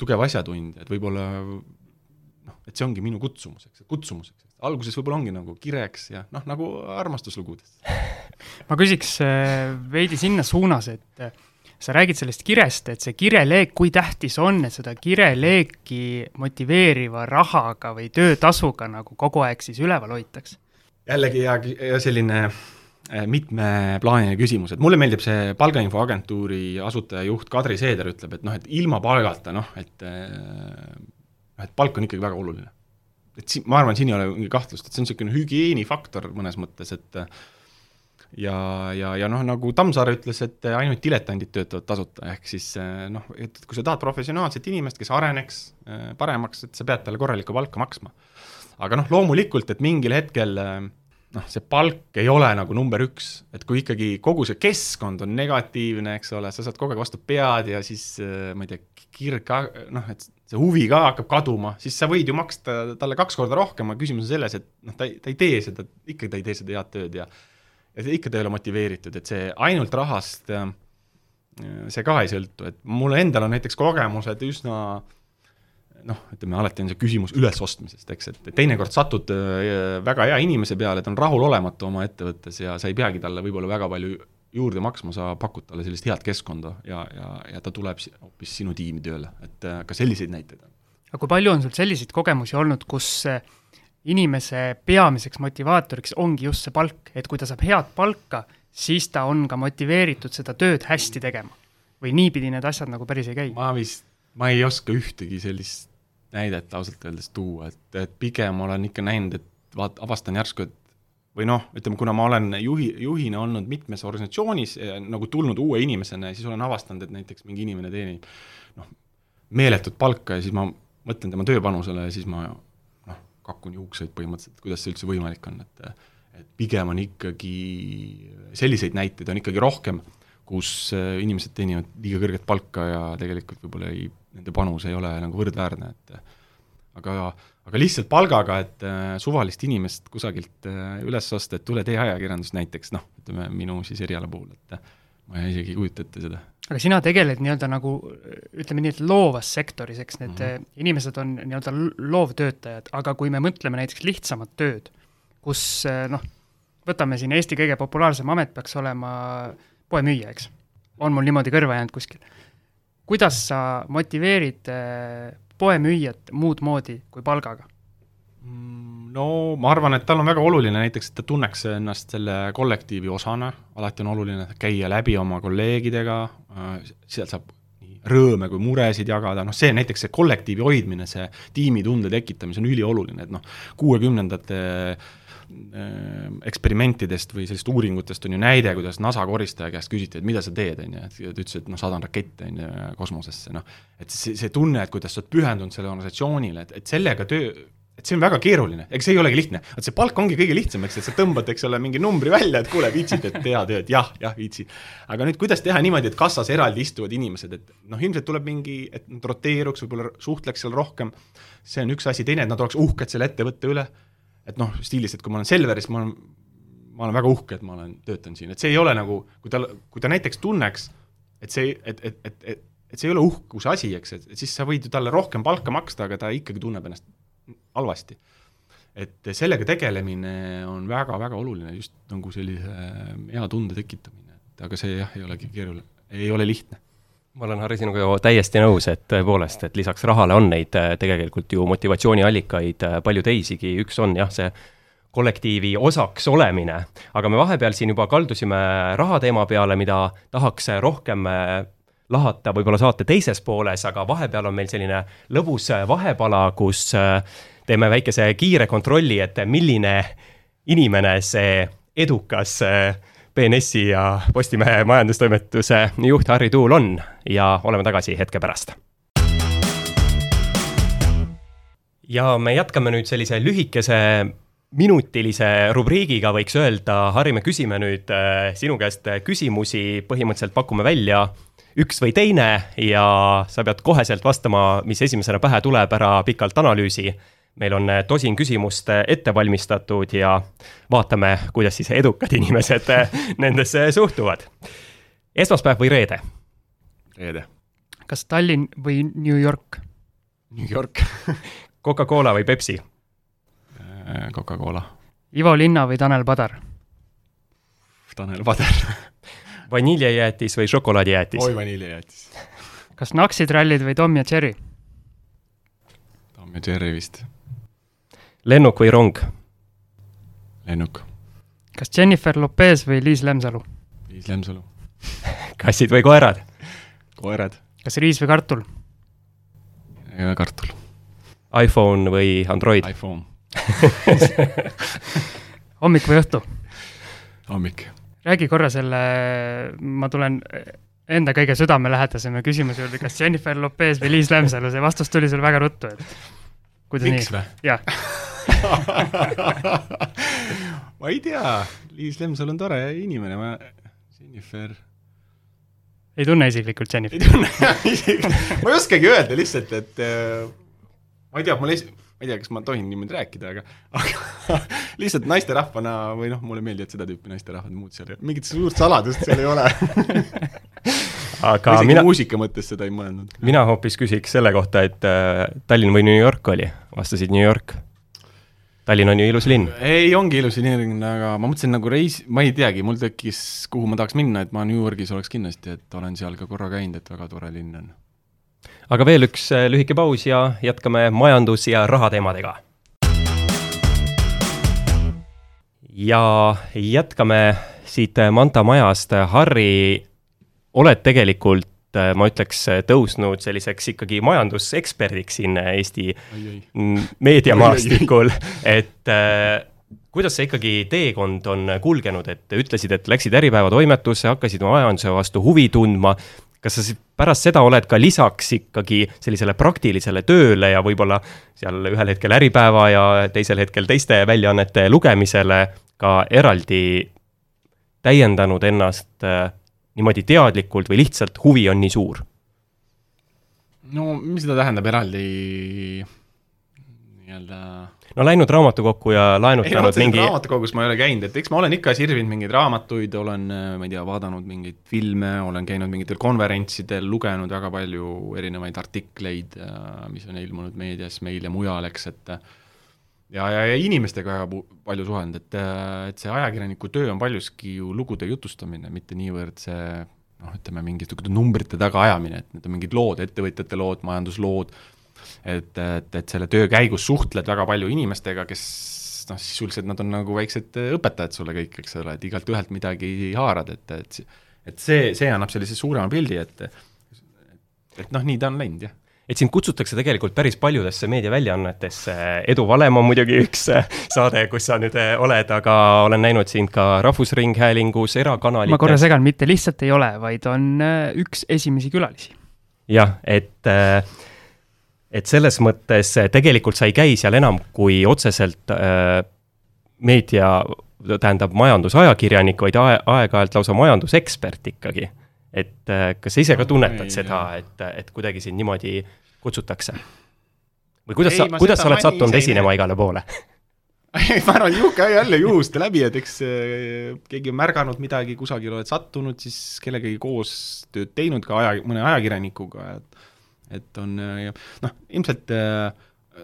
tugev asjatundja, et võib-olla noh, et see ongi minu kutsumuseks, kutsumuseks. alguses võib-olla ongi nagu kireks ja noh, nagu armastuslugudes *laughs* ma küsiks äh, veidi sinna suunas, et äh, sa räägid sellest kirest, et see kireleek, kui tähtis on, et seda kireleeki motiveeriva rahaga või töötasuga nagu kogu aeg siis üleval hoitaks? jällegi hea, selline äh, mitmeplaaniline küsimus, et mulle meeldib see palgainfoagentuuri asutaja-juht Kadri Seeder ütleb, et noh, et ilma palgata noh, et noh, et palk on ikkagi väga oluline. et siin, ma arvan, siin ei ole mingi kahtlust, et see on niisugune hügieenifaktor mõnes mõttes, et ja, ja, ja noh, nagu Tammsaare ütles, et ainult diletandid töötavad tasuta, ehk siis noh, et kui sa tahad professionaalset inimest, kes areneks paremaks, et sa pead talle korralikku palka maksma. aga noh, loomulikult, et mingil hetkel noh, see palk ei ole nagu number üks, et kui ikkagi kogu see keskkond on negatiivne, eks ole, sa saad kogu aeg vastu pead ja siis ma ei tea, kirg ka, noh, et see huvi ka hakkab kaduma, siis sa võid ju maksta talle kaks korda rohkem, aga küsimus on selles, et noh, ta ei, ta ei tee seda, ikka ta ei tee seda head tööd ja ja ikka ole motiveeritud, et see ainult rahast, see ka ei sõltu, et mul endal on näiteks kogemused üsna äh, noh, ütleme alati on see küsimus ülesostmisest, eks, et teinekord satud äh, väga hea inimese peale, ta on rahulolematu oma ettevõttes ja sa ei peagi talle võib-olla väga palju juurde maksma, sa pakud talle sellist head keskkonda ja, ja, ja ta tuleb hoopis sinu tiimi tööle, et äh, ka selliseid näiteid on. aga kui palju on sul selliseid kogemusi olnud, kus äh, inimese peamiseks motivaatoriks ongi just see palk, et kui ta saab head palka, siis ta on ka motiveeritud seda tööd hästi tegema? või niipidi need asjad nagu päris ei käi? ma vist, ma ei oska ühtegi sellist näidet ausalt öeldes tuua, et, et pigem olen ikka näinud, et vaat-, avastan järsku, et või noh, ütleme, kuna ma olen juhi, juhina olnud mitmes organisatsioonis, nagu tulnud uue inimesena ja siis olen avastanud, et näiteks mingi inimene teenib noh, meeletut palka ja siis ma mõtlen tema tööpanusele ja siis ma noh, kakun juukseid põhimõtteliselt, kuidas see üldse võimalik on, et et pigem on ikkagi, selliseid näiteid on ikkagi rohkem, kus inimesed teenivad liiga kõrget palka ja tegelikult võib-olla ei nende panus ei ole nagu võrdväärne, et aga, aga lihtsalt palgaga, et äh, suvalist inimest kusagilt äh, üles osta, et tule tee ajakirjandust näiteks, noh, ütleme minu siis eriala puhul, et ma isegi ei kujuta ette seda. Aga sina tegeled nii-öelda nagu ütleme nii, et loovas sektoris, eks need mm -hmm. inimesed on nii-öelda loovtöötajad, aga kui me mõtleme näiteks lihtsamat tööd, kus noh, võtame siin Eesti kõige populaarsem amet peaks olema poemüüja, eks. on mul niimoodi kõrva jäänud kuskil kuidas sa motiveerid äh, poemüüjat muud moodi kui palgaga? Mm, no ma arvan, et tal on väga oluline näiteks, et ta tunneks ennast selle kollektiivi osana, alati on oluline käia läbi oma kolleegidega, äh, sealt saab nii rõõme kui muresid jagada, noh see näiteks see kollektiivi hoidmine, see tiimitunde tekitamine, see on ülioluline, et noh, kuuekümnendate Äh, eksperimentidest või sellist uuringutest on ju näide, kuidas NASA koristaja käest küsiti, et mida sa teed, on ju, et ta ütles, et noh, saadan rakette, on ju, kosmosesse, noh. et see, see tunne, et kuidas sa oled pühendunud sellele organisatsioonile, et, et sellega töö, et see on väga keeruline, ega see ei olegi lihtne, vot see palk ongi kõige lihtsam, eks, et sa tõmbad, eks ole, mingi numbri välja, et kuule, viitsid, et hea tööd, jah, jah, viitsin. aga nüüd, kuidas teha niimoodi, et kassas eraldi istuvad inimesed, et noh, ilmselt tuleb mingi, et nad roteeruks, võib-olla suhtleks seal rohkem, see on üks asi, teine, et nad oleks uhked selle ettevõtte üle. Et noh, stiilis, et kui ma olen Selveris, ma olen, ma olen väga uhke, et ma olen, töötan siin, et see ei ole nagu, kui ta, kui ta näiteks tunneks, et see, et, et, et, et, et see ei ole uhkuse asi, eks, et siis sa võid ju talle rohkem palka maksta, aga ta ikkagi tunneb ennast halvasti. et sellega tegelemine on väga-väga oluline, just nagu sellise hea tunde tekitamine, et aga see jah, ei olegi keeruline, ei ole lihtne. Ma olen, Harri, sinuga täiesti nõus, et tõepoolest, et lisaks rahale on neid äh, tegelikult ju motivatsiooniallikaid äh, palju teisigi, üks on jah, see kollektiivi osaks olemine, aga me vahepeal siin juba kaldusime raha teema peale, mida tahaks rohkem äh, lahata võib-olla saate teises pooles, aga vahepeal on meil selline lõbus vahepala, kus teeme väikese kiire kontrolli, et milline inimene see edukas BNS-i ja Postimehe majandustoimetuse juht Harri Tuul on. Ja oleme tagasi hetke pärast. ja me jätkame nüüd sellise lühikese minutilise rubriigiga, võiks öelda, Harri, me küsime nüüd äh, sinu käest küsimusi, põhimõtteliselt pakume välja üks või teine ja sa pead koheselt vastama, mis esimesena pähe tuleb, ära pikalt analüüsi meil on eh, tosin küsimust ette valmistatud ja vaatame, kuidas siis edukad *laughs* inimesed eh, nendesse suhtuvad. esmaspäev või reede? reede. kas Tallinn või New York? New York *laughs* Coca-Cola või Pepsi? Coca-Cola. Ivo Linna või Tanel Padar? Tanel Padar *laughs* vaniljejäätis või šokolaadijäätis? oi, vaniljejäätis. kas Naksid Rallid või Tom ja Jerry? Tom ja Jerry vist lennuk või rong? lennuk. kas Jennifer Lopez või Liis Lemsalu? Liis Lemsalu *laughs* kassid või koerad? koerad. kas riis või kartul? kartul. iPhone või Android? iPhone *laughs* hommik või õhtu? hommik. räägi korra selle, ma tulen enda kõige südamelähedasema küsimuse juurde, kas Jennifer Lopez või Liis Lemsalu, see vastus tuli sul väga ruttu, et miks või? jah, *laughs* ma ei tea, Liis Lemsalu on tore inimene, ma, Jennifer. Ei tunne isiklikult ei Jennifer? tunne *laughs* isegi, ma ei oskagi öelda lihtsalt, et äh, ma ei tea, mul esi-, ma ei tea, kas ma tohin niimoodi rääkida, aga aga *laughs* lihtsalt naisterahvana või noh, mulle meeldivad seda tüüpi naisterahvad, muud seal. Ei ole, mingit suurt saladust seal ei ole. *laughs* Aga isegi mina, muusika mõttes seda ei mõelnud. mina hoopis küsiks selle kohta, et äh, Tallinn või New York oli, vastasid New York. Tallinn on ju ilus linn. ei, ongi ilus linn, aga ma mõtlesin nagu reis, ma ei teagi, mul tekkis, kuhu ma tahaks minna, et ma New Yorgis oleks kindlasti, et olen seal ka korra käinud, et väga tore linn on. aga veel üks äh, lühike paus ja jätkame majandus- ja rahateemadega. ja jätkame siit Manta majast, Harri, oled tegelikult, ma ütleks, tõusnud selliseks ikkagi majanduseksperdiks siin Eesti oi-oi. mm, meediamaastikul, et äh, kuidas see ikkagi teekond on kulgenud, et ütlesid, et läksid Äripäeva toimetusse, hakkasid majanduse vastu huvi tundma, kas sa siis pärast seda oled ka lisaks ikkagi sellisele praktilisele tööle ja võib-olla seal ühel hetkel Äripäeva ja teisel hetkel teiste väljaannete lugemisele ka eraldi täiendanud ennast äh, niimoodi teadlikult või lihtsalt huvi on nii suur? no mis seda tähendab eraldi nii-öelda no läinud raamatukokku ja ei, laenutanud mingi raamatukogus ma ei ole käinud, et eks ma olen ikka sirvinud mingeid raamatuid, olen, ma ei tea, vaadanud mingeid filme, olen käinud mingitel konverentsidel, lugenud väga palju erinevaid artikleid, mis on ilmunud meedias meil ja mujal, eks, et ja, ja, ja inimestega väga palju suhelnud, et, et see ajakirjaniku töö on paljuski ju lugude jutustamine, mitte niivõrd see noh, ütleme mingisugune numbrite tagaajamine, et need on mingid lood, ettevõtjate lood, majanduslood, et, et, et selle töö käigus suhtled väga palju inimestega, kes noh, sisuliselt nad on nagu väiksed õpetajad sulle kõik, eks ole, et igalt ühelt midagi haarad, et, et et see, see annab sellise suurema pildi, et et noh, nii ta on läinud, jah et sind kutsutakse tegelikult päris paljudesse meediaväljaannetesse, Edu valem on muidugi üks äh, saade, kus sa nüüd äh, oled, aga olen näinud sind ka Rahvusringhäälingus, ma korra erakanalites. segan, mitte lihtsalt ei ole, vaid on äh, üks esimesi külalisi. jah, et, et selles mõttes tegelikult sa ei käi seal enam kui otseselt meedia, tähendab majandusajakirjanik, vaid ae-, aeg-ajalt lausa majandusekspert ikkagi. Et äh, kas sa ise ka No, tunnetad ei, seda, ei. et, et kuidagi sind niimoodi kutsutakse? või kuidas Ei, sa, kuidas sa oled sattunud ei esinema igale poole? *laughs* ma arvan, juhke jälle juhuste läbi, et eks äh, keegi on märganud midagi, kusagil oled sattunud, siis kellegagi koos tööd teinud ka aja, mõne ajakirjanikuga, et et on äh, noh, ilmselt äh,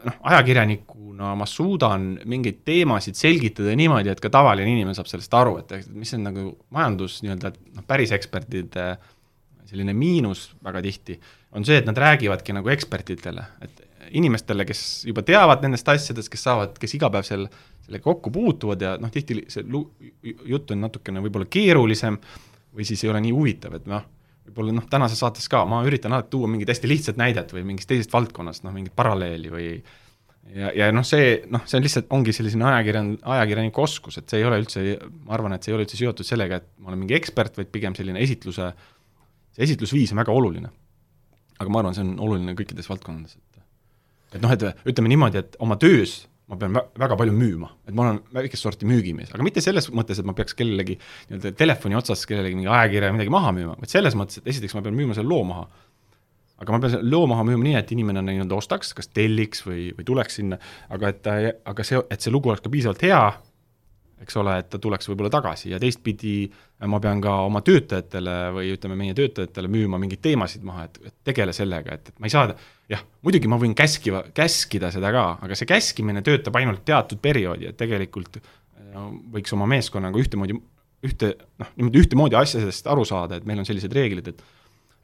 noh, ajakirjanikuna ma suudan mingeid teemasid selgitada niimoodi, et ka tavaline inimene saab sellest aru, et mis on nagu majandus nii-öelda noh, päris ekspertide selline miinus väga tihti, on see, et nad räägivadki nagu ekspertidele, et inimestele, kes juba teavad nendest asjadest, kes saavad, kes iga päev seal sellega kokku puutuvad ja noh, tihti see jutt on natukene võib-olla keerulisem või siis ei ole nii huvitav, et noh, võib-olla noh, tänases saates ka ma üritan alati tuua mingit hästi lihtsat näidet või mingist teisest valdkonnast, noh, mingit paralleeli või ja, ja noh, see, noh, see on lihtsalt, ongi selline ajakirjan-, ajakirjaniku oskus, et see ei ole üldse, ma arvan, et see ei ole üldse seotud sellega, et ma olen mingi ekspert, vaid pigem selline esitluse, see esitlusviis on väga oluline. aga ma arvan, see on oluline kõikides valdkondades, et et noh, et ütleme niimoodi, et oma töös ma pean vä- väga palju müüma, et ma olen väikest sorti müügimees, aga mitte selles mõttes, et ma peaks kellelegi nii-öelda telefoni otsas kellelegi mingi ajakirja või midagi maha müüma, vaid selles mõttes, et esiteks ma pean müüma selle loo maha. aga ma pean selle loo maha müüma nii, et inimene nii-öelda ostaks, kas telliks või, või tuleks sinna, aga et ta, aga see, et see lugu oleks ka piisavalt hea, eks ole, et ta tuleks võib-olla tagasi ja teistpidi ma pean ka oma töötajatele või ütleme, meie töötajatele müüma mingeid teemasid maha, et, et tegele sellega, et, et ma ei saa, jah, muidugi ma võin käskiva, käskida seda ka, aga see käskimine töötab ainult teatud perioodi, et tegelikult võiks oma meeskonnaga ühtemoodi, ühte, noh, niimoodi ühtemoodi asjadest aru saada, et meil on sellised reeglid, et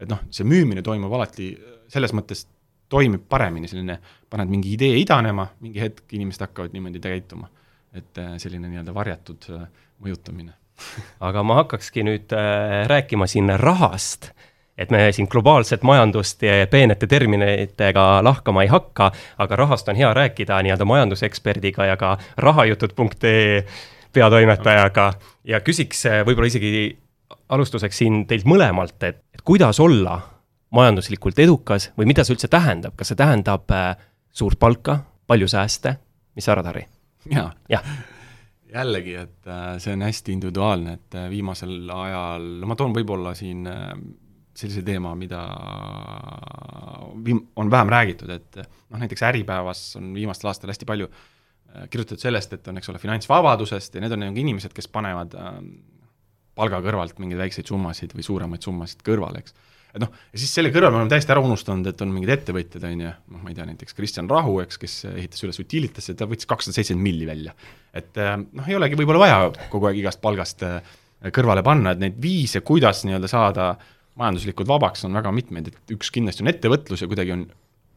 et noh, see müümine toimub alati selles mõttes toimib paremini, selline, paned mingi idee idanema, mingi hetk inimesed hakkavad niimoodi käituma. et äh, selline nii-öelda varjatud äh, mõjutamine. *laughs* aga ma hakkakski nüüd äh, rääkima siin rahast, et me siin globaalset majandust ja peenete terminitega lahkama ei hakka, aga rahast on hea rääkida nii-öelda majanduseksperdiga ja ka rahajutud.ee peatoimetajaga ja küsiks äh, võib-olla isegi alustuseks siin teilt mõlemalt, et, et kuidas olla majanduslikult edukas või mida see üldse tähendab, kas see tähendab äh, suurt palka, palju sääste, mis sa arvad, Harri? jaa jah. jällegi, et äh, see on hästi individuaalne, et viimasel ajal, no ma toon võib-olla siin sellise teema, mida viim-, on vähem räägitud, et noh, näiteks Äripäevas on viimastel aastatel hästi palju äh, kirjutatud sellest, et on, eks ole, finantsvabadusest ja need on nagu inimesed, kes panevad äh, palga kõrvalt mingeid väikseid summasid või suuremaid summasid kõrvale, eks et noh, ja siis selle kõrval me oleme täiesti ära unustanud, et on mingid ettevõtjad, on ju, noh, ma ei tea, näiteks Kristjan Rahu, eks, kes ehitas üles Utilitasse, ta võttis kakssada seitsekümmend milli välja. et äh, noh, ei olegi võib-olla vaja kogu aeg igast palgast äh, kõrvale panna, et neid viise, kuidas nii-öelda saada majanduslikult vabaks, on väga mitmeid, et üks kindlasti on ettevõtlus ja kuidagi on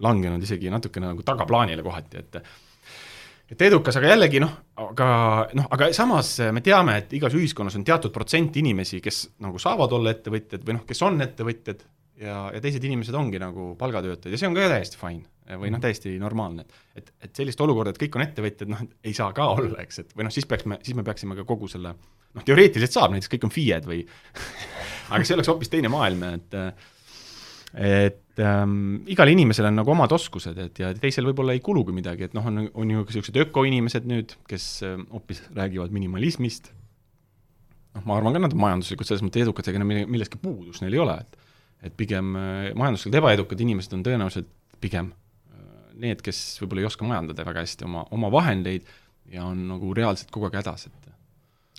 langenud isegi natukene nagu tagaplaanile kohati, et et edukas, aga jällegi noh, aga noh, aga samas me teame, et igas ühiskonnas on teatud protsent inimesi, kes nagu saavad olla ettevõtjad või noh, kes on ettevõtjad ja, ja teised inimesed ongi nagu palgatöötajad ja see on ka täiesti fine või noh, täiesti normaalne, et et, et sellist olukorda, et kõik on ettevõtjad, noh, ei saa ka olla, eks, et või noh, siis peaks me, siis me peaksime ka kogu selle noh, teoreetiliselt saab, näiteks kõik on FIE-d või *laughs* aga see oleks hoopis teine maailm, et et ähm, igal inimesel on nagu omad oskused, et ja teisel võib-olla ei kulugi midagi, et noh, on, on ju niisugused ökoinimesed nüüd, kes äh, hoopis räägivad minimalismist, noh, ma arvan ka, nad on majanduslikult selles mõttes edukad, ega neil millestki puudus neil ei ole, et et pigem äh, majanduslikult ebaedukad inimesed on tõenäoliselt pigem äh, need, kes võib-olla ei oska majandada väga hästi oma, oma vahendeid ja on nagu reaalselt kogu aeg hädas, et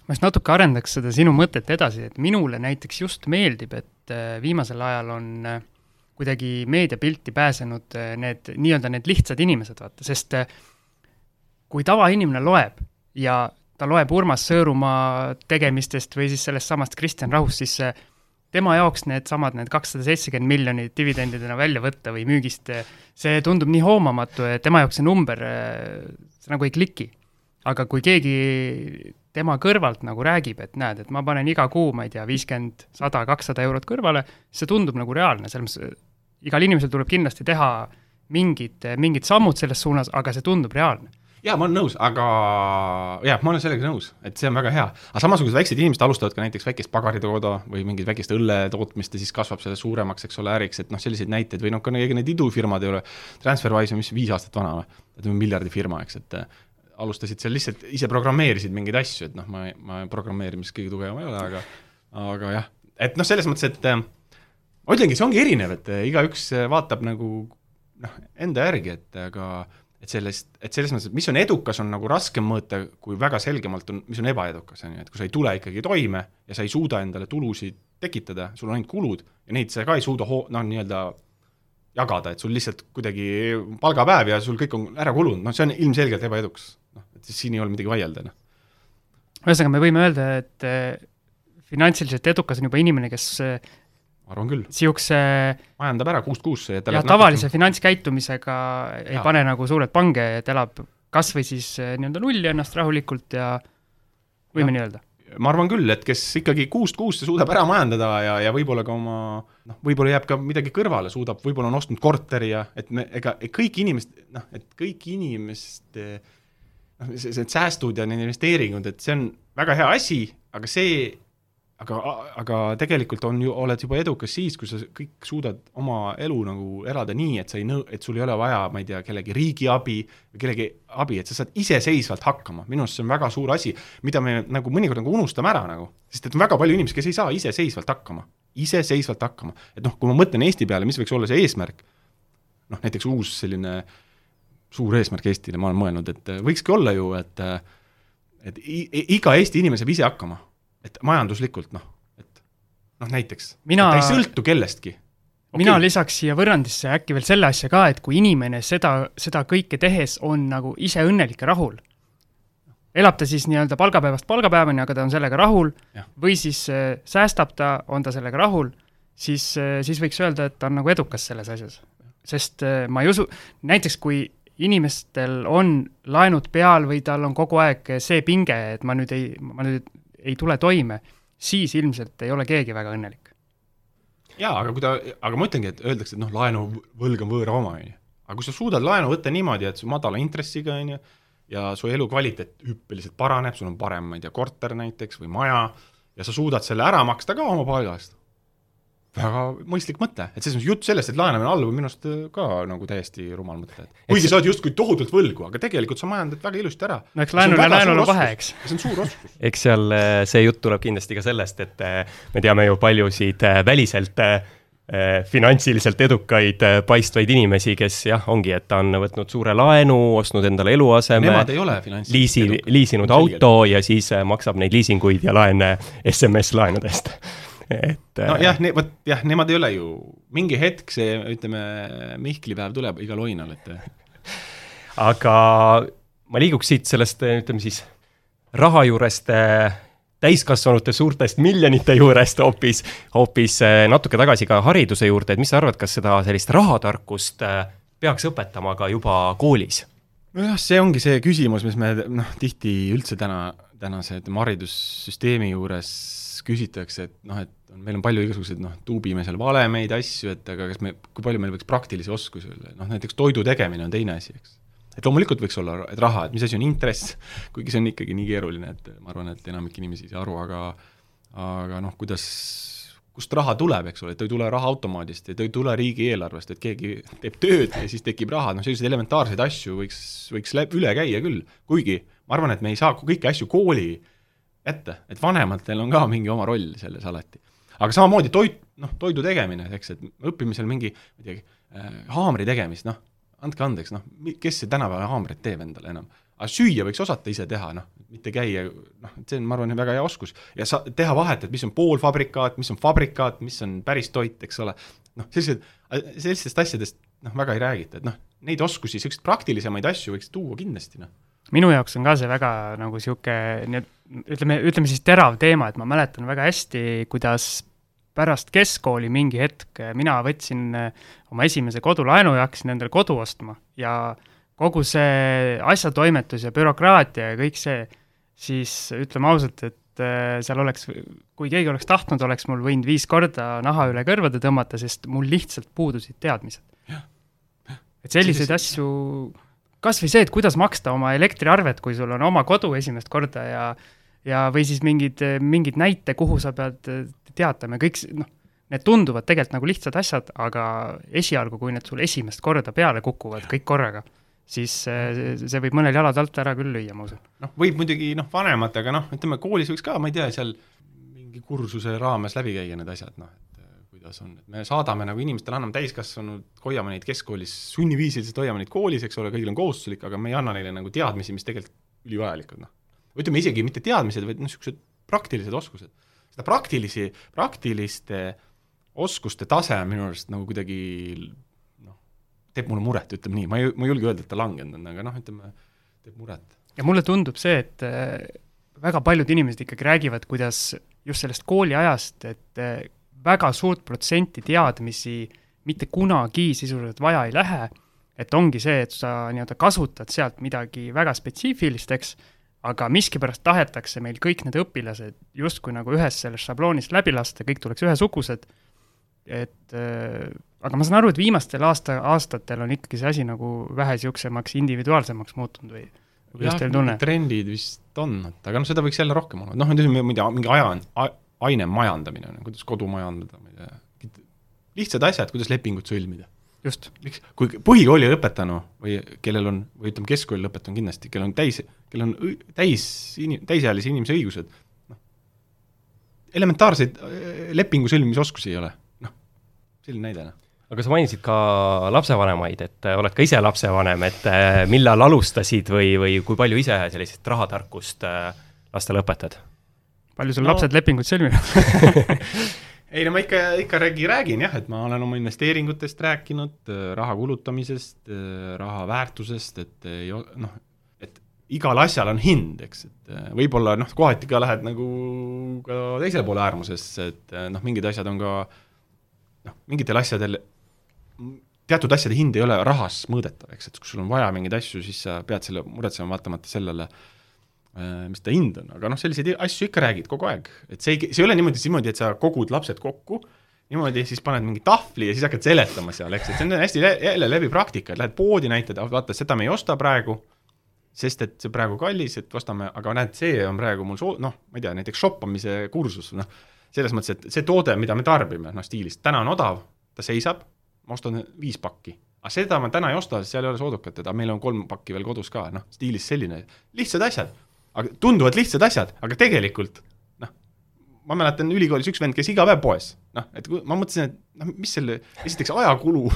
ma just natuke arendaks seda sinu mõtet edasi, et minule näiteks just meeldib, et viimasel ajal on äh, kuidagi meediapilti pääsenud eh, need nii-öelda need lihtsad inimesed, vaata, sest kui tavainimene loeb ja ta loeb Urmas Sõõrumaa tegemistest või siis sellest samast Kristjan Rahust, siis tema jaoks needsamad, need kakssada seitsekümmend miljonit dividendidena välja võtta või müügist, see tundub nii hoomamatu, et tema jaoks see number, see nagu ei kliki. aga kui keegi tema kõrvalt nagu räägib, et näed, et ma panen iga kuu, ma ei tea, viiskümmend, sada, kakssada eurot kõrvale, see tundub nagu reaalne, selles mõttes igal inimesel tuleb kindlasti teha mingid, mingid sammud selles suunas, aga see tundub reaalne jaa, ma olen nõus, aga jah, ma olen sellega nõus, et see on väga hea. aga samasugused väiksed inimesed alustavad ka näiteks väikest pagaritooda või mingit väikest õlle tootmist ja siis kasvab selle suuremaks, eks ole, äriks, et noh, selliseid näiteid või noh, ka ega need idufirmad ei ole, TransferWise on mis viis aastat vana või, et miljardifirma, eks, et alustasid seal lihtsalt, ise programmeerisid mingeid asju, et noh, ma, ma programmeerimises kõige tugevam ei ole, aga aga jah, et noh, selles mõttes, et ma ütlengi, see ongi erinev, et eh, igaüks eh, vaatab nagu noh, enda järgi, et aga et sellest, et selles mõttes, et mis on edukas, on nagu raskem mõõta, kui väga selgemalt on, mis on ebaedukas, on ju, et kui sa ei tule ikkagi toime ja sa ei suuda endale tulusid tekitada, sul on ainult kulud ja neid sa ka ei suuda ho-, noh, nii-öelda jagada, et sul lihtsalt kuidagi palgapäev ja sul kõik on ära kulunud, noh, see on ilmselgelt ebaedukas. Et siis siin ei ole midagi vaielda, noh. ühesõnaga, me võime öelda, et eh, finantsiliselt edukas on juba inimene, kes ma arvan küll. niisuguse majandab ära kuust kuusse ja jah, tavalise finantskäitumisega ei ja. pane nagu suured pange, et elab kas või siis eh, nii-öelda nulli ennast rahulikult ja võime nii öelda ma arvan küll, et kes ikkagi kuust kuusse suudab ära majandada ja, ja võib-olla ka oma noh, võib-olla jääb ka midagi kõrvale, suudab, võib-olla on ostnud korteri ja et me, ega kõik inimesed, noh, et kõik inimeste noh, see säästud ja need investeeringud, et see on väga hea asi, aga see aga, aga tegelikult on ju, oled juba edukas siis, kui sa kõik suudad oma elu nagu elada nii, et sa ei nõu-, et sul ei ole vaja, ma ei tea, kellegi riigi abi või kellegi abi, et sa saad iseseisvalt hakkama, minu arust see on väga suur asi, mida me nagu mõnikord nagu unustame ära nagu, sest et on väga palju inimesi, kes ei saa iseseisvalt hakkama, iseseisvalt hakkama, et noh, kui ma mõtlen Eesti peale, mis võiks olla see eesmärk, noh näiteks uus selline suur eesmärk Eestile, ma olen mõelnud, et võikski olla ju, et et iga Eesti inimene saab ise hakkama. Et majanduslikult noh, et noh, näiteks. Mina, ta ei sõltu kellestki. Okay.. mina lisaks siia võrrandisse äkki veel selle asja ka, et kui inimene seda, seda kõike tehes on nagu ise õnnelik ja rahul, elab ta siis nii-öelda palgapäevast palgapäevani, aga ta on sellega rahul, või siis äh, säästab ta, on ta sellega rahul, siis äh,, siis võiks öelda, et ta on nagu edukas selles asjas. sest äh, ma ei usu, näiteks kui inimestel on laenud peal või tal on kogu aeg see pinge, et ma nüüd ei, ma nüüd ei tule toime, siis ilmselt ei ole keegi väga õnnelik. jaa, aga kui ta, aga ma ütlengi, et öeldakse, et noh, laenuvõlg on võõra oma, on ju. aga kui sa suudad laenu võtta niimoodi, et madala intressiga, on ju, ja su elukvaliteet hüppeliselt paraneb, sul on parem, ma ei tea, korter näiteks või maja, ja sa suudad selle ära maksta ka oma palga eest väga mõistlik mõte, et selles mõttes jutt sellest, et laenamine allub, on minu arust äh, ka nagu täiesti rumal mõte, et kuigi sa oled justkui tohutult võlgu, aga tegelikult sa majandad väga ilusti ära. no eks laenul ja laenul on vahe, eks. see on suur oskus. *laughs* eks seal äh, see jutt tuleb kindlasti ka sellest, et äh, me teame ju paljusid väliselt finantsiliselt edukaid paistvaid inimesi, kes jah, ongi, et ta on võtnud suure laenu, ostnud endale eluaseme, liisi, liisinud auto ja siis maksab neid liisinguid ja laene SMS-laenudest *laughs* et nojah, ne-, vot jah, nemad ei ole ju, mingi hetk see, ütleme, Mihkli päev tuleb igal oinal, et aga ma liiguks siit sellest, ütleme siis, raha juurest täiskasvanute suurtest miljonite juurest hoopis, hoopis natuke tagasi ka hariduse juurde, et mis sa arvad, kas seda sellist rahatarkust peaks õpetama ka juba koolis? nojah, see ongi see küsimus, mis me noh, tihti üldse täna, tänase ütleme, haridussüsteemi juures küsitakse, et noh, et meil on palju igasuguseid noh, tuubime seal valemeid, asju, et aga kas me, kui palju meil võiks praktilisi oskusi olla, noh näiteks toidu tegemine on teine asi, eks. et loomulikult võiks olla, et raha, et mis asi on intress, *laughs* kuigi see on ikkagi nii keeruline, et ma arvan, et enamik inimesi ei saa aru, aga aga noh, kuidas, kust raha tuleb, eks ole, et ei tule raha automaadist, et ei tule riigieelarvest, et keegi teeb tööd ja siis tekib raha, noh selliseid elementaarseid asju võiks, võiks läbi, üle käia küll, kuigi ma arvan, et me ei saa kõiki asju kooli ette, et vanematel on ka mingi oma roll selles alati. aga samamoodi toit, noh, toidu tegemine, eks, et õpime seal mingi, ma ei teagi äh,, haamri tegemist, noh, andke andeks, noh, kes see tänapäeval haamrit teeb endale enam? aga süüa võiks osata ise teha, noh, mitte käia, noh, see on, ma arvan, väga hea oskus. ja sa, teha vahet, et mis on poolfabrikaat, mis on fabrikaat, mis on päris toit, eks ole, noh, sellised, sellistest asjadest noh, väga ei räägita, et noh, neid oskusi, niisuguseid praktilisemaid asju võiks tuua kindlasti, noh minu jaoks on ka see väga nagu niisugune, ütleme, ütleme siis terav teema, et ma mäletan väga hästi, kuidas pärast keskkooli mingi hetk mina võtsin eh, oma esimese kodulaenu ja hakkasin endale kodu ostma. Ja kogu see asjatoimetus ja bürokraatia ja kõik see, siis ütleme ausalt, et eh, seal oleks, kui keegi oleks tahtnud, oleks mul võinud viis korda naha üle kõrvade tõmmata, sest mul lihtsalt puudusid teadmised. et selliseid asju kas või see, et kuidas maksta oma elektriarvet, kui sul on oma kodu esimest korda ja ja või siis mingid, mingid näite, kuhu sa pead teatama, kõik noh, need tunduvad tegelikult nagu lihtsad asjad, aga esialgu, kui need sul esimest korda peale kukuvad kõik korraga, siis see, see võib mõnel jalad alt ära küll lüüa, ma usun. noh, võib muidugi noh, vanematega noh, ütleme koolis võiks ka, ma ei tea, seal mingi kursuse raames läbi käia need asjad, noh, kuidas on, et me saadame nagu inimestele, anname täiskasvanud, hoiame neid keskkoolis, sunniviisiliselt hoiame neid koolis, eks ole, kõigil on kohustuslik, aga me ei anna neile nagu teadmisi, mis tegelikult ülivajalikud, noh. ütleme isegi mitte teadmised, vaid niisugused praktilised oskused. seda praktilisi, praktiliste oskuste tase on minu arust nagu kuidagi noh, teeb mulle muret, ütleme nii, ma ei, ma ei julge öelda, et ta langenud on, aga noh, ütleme, teeb muret. ja mulle tundub see, et äh, väga paljud inimesed ikkagi räägivad, kuidas just sellest kooliajast, et äh, väga suurt protsenti teadmisi mitte kunagi sisuliselt vaja ei lähe, et ongi see, et sa nii-öelda kasutad sealt midagi väga spetsiifilist, eks, aga miskipärast tahetakse meil kõik need õpilased justkui nagu ühest sellest šabloonist läbi lasta, kõik tuleks ühesugused, et äh, aga ma saan aru, et viimastel aasta, aastatel on ikkagi see asi nagu vähe niisugusemaks individuaalsemaks muutunud või? Kuidas teil tunne? trendid vist on, et aga noh, seda võiks jälle rohkem olla, noh, tea, mingi aja, aine majandamine, kuidas kodu majandada, ma ei tea, lihtsad asjad, kuidas lepingut sõlmida. just. miks, kui põhikooli lõpetanu või kellel on, või ütleme, keskkooli lõpetanu kindlasti, kellel on täis, kellel on täis, täisealise inimese õigused, noh, elementaarseid äh, lepingu sõlmimise oskusi ei ole, noh, selline näide, noh aga sa mainisid ka lapsevanemaid, et äh, oled ka ise lapsevanem, et äh, millal alustasid või, või kui palju ise sellist rahatarkust lastele õpetad? Palju sul no. lapsed lepinguid sõlminud *laughs* ei no ma ikka, ikka räägi, räägin jah, et ma olen oma investeeringutest rääkinud, raha kulutamisest, raha väärtusest, et ei noh, et igal asjal on hind, eks, et äh, võib-olla noh, kohati ka lähed nagu ka teisele poole äärmusesse, et noh, mingid asjad on ka noh, mingitel asjadel teatud asjade hind ei ole rahas mõõdetav, eks, et kui sul on vaja mingeid asju, siis sa pead selle muretsema vaatamata sellele Äh, mis ta hind on, aga noh, selliseid asju ikka räägid kogu aeg, et see ei, see ei ole niimoodi, niimoodi, et sa kogud lapsed kokku, niimoodi, siis paned mingi tahvli ja siis hakkad seletama seal, eks, et see on hästi jälle läbi praktika, et lähed poodi, näitad, vaata, seda me ei osta praegu, sest et see praegu kallis, et ostame, aga näed, see on praegu mul soo-, noh, ma ei tea, näiteks shoppamise kursus, noh, selles mõttes, et see toode, mida me tarbime, noh, stiilis, täna on odav, ta seisab, ma ostan viis pakki. aga seda ma täna ei osta, sest seal ei ole soodukat, aga meil on kolm pakki veel kodus ka, noh, stiilis selline, lihtsad asjad, aga tunduvad lihtsad asjad, aga tegelikult noh, ma mäletan ülikoolis üks vend käis iga päev poes, noh, et kui ma mõtlesin, et noh, mis selle, esiteks ajakulu,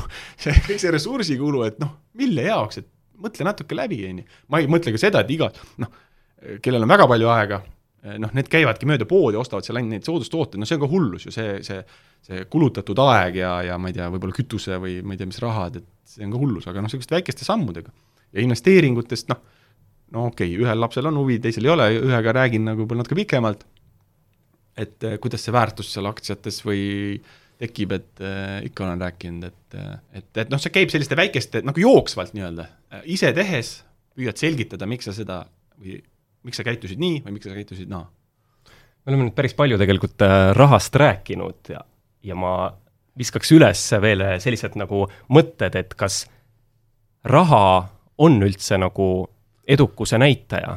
see, kõik see ressursikulu, et noh, mille jaoks, et mõtle natuke läbi, on ju. ma ei mõtle ka seda, et iga, noh, kellel on väga palju aega, noh, need käivadki mööda poodi, ostavad seal ainult neid soodustooteid, no see on ka hullus ju, see, see see kulutatud aeg ja, ja ma ei tea, võib-olla kütuse või ma ei tea, mis rahad, et see on ka hullus, aga noh, niisuguste väikeste sammudega. ja investeeringutest, noh, no okei okay,, ühel lapsel on huvi, teisel ei ole, ühega räägin nagu võib-olla natuke pikemalt, et eh, kuidas see väärtus seal aktsiates või tekib, et äh, ikka olen rääkinud, et, et, et noh, see käib selliste väikeste, nagu jooksvalt nii-öelda, ise tehes püüad selgitada, miks sa seda või miks sa käitusid nii või miks sa käitusid naa. me oleme nüüd päris palju tegelikult rahast rääkinud ja, ja ma viskaks üles veel sellised nagu mõtted, et kas raha on üldse nagu edukuse näitaja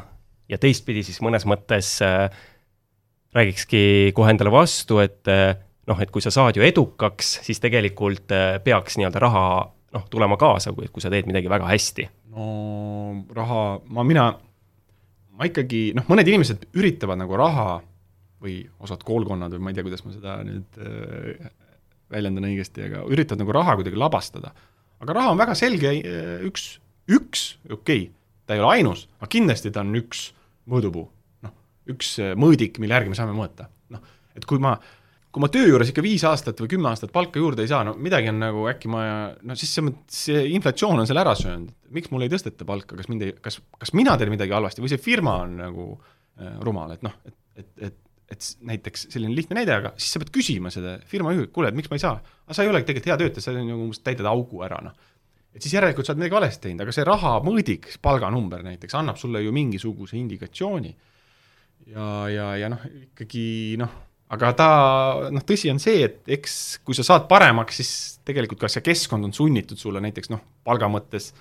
ja teistpidi siis mõnes mõttes äh, räägikski kohe endale vastu, et äh, noh, et kui sa saad ju edukaks, siis tegelikult äh, peaks nii-öelda raha noh, tulema kaasa, kui, kui sa teed midagi väga hästi. no raha, ma, mina, ma ikkagi, noh, mõned inimesed üritavad nagu raha või osad koolkonnad või ma ei tea, kuidas ma seda nüüd äh, väljendan õigesti, aga üritavad nagu raha kuidagi labastada. aga raha on väga selge äh, üks, üks, okei okay,, ta ei ole ainus, aga kindlasti ta on üks mõõdupuu. noh, üks äh, mõõdik, mille järgi me saame mõõta. noh, et kui ma kui ma töö juures ikka viis aastat või kümme aastat palka juurde ei saa, no midagi on nagu äkki ma, no siis see, see inflatsioon on selle ära söönud, miks mul ei tõsteta palka, kas mind ei, kas, kas mina teen midagi halvasti või see firma on nagu äh, rumal, et noh, et, et, et et näiteks selline lihtne näide, aga siis sa pead küsima seda firma juhilt, kuule, et miks ma ei saa. aga sa ei ole tegelikult hea töötaja, sa nagu umbes täidad augu ära, noh. Et siis järelikult sa oled midagi valesti teinud, aga see raha mõõdik, palganumber näiteks, annab sulle ju mingisuguse indikatsiooni. ja, ja, ja noh, ikkagi noh aga ta, noh, tõsi on see, et eks kui sa saad paremaks, siis tegelikult ka see keskkond on sunnitud sulle näiteks noh, palga mõttes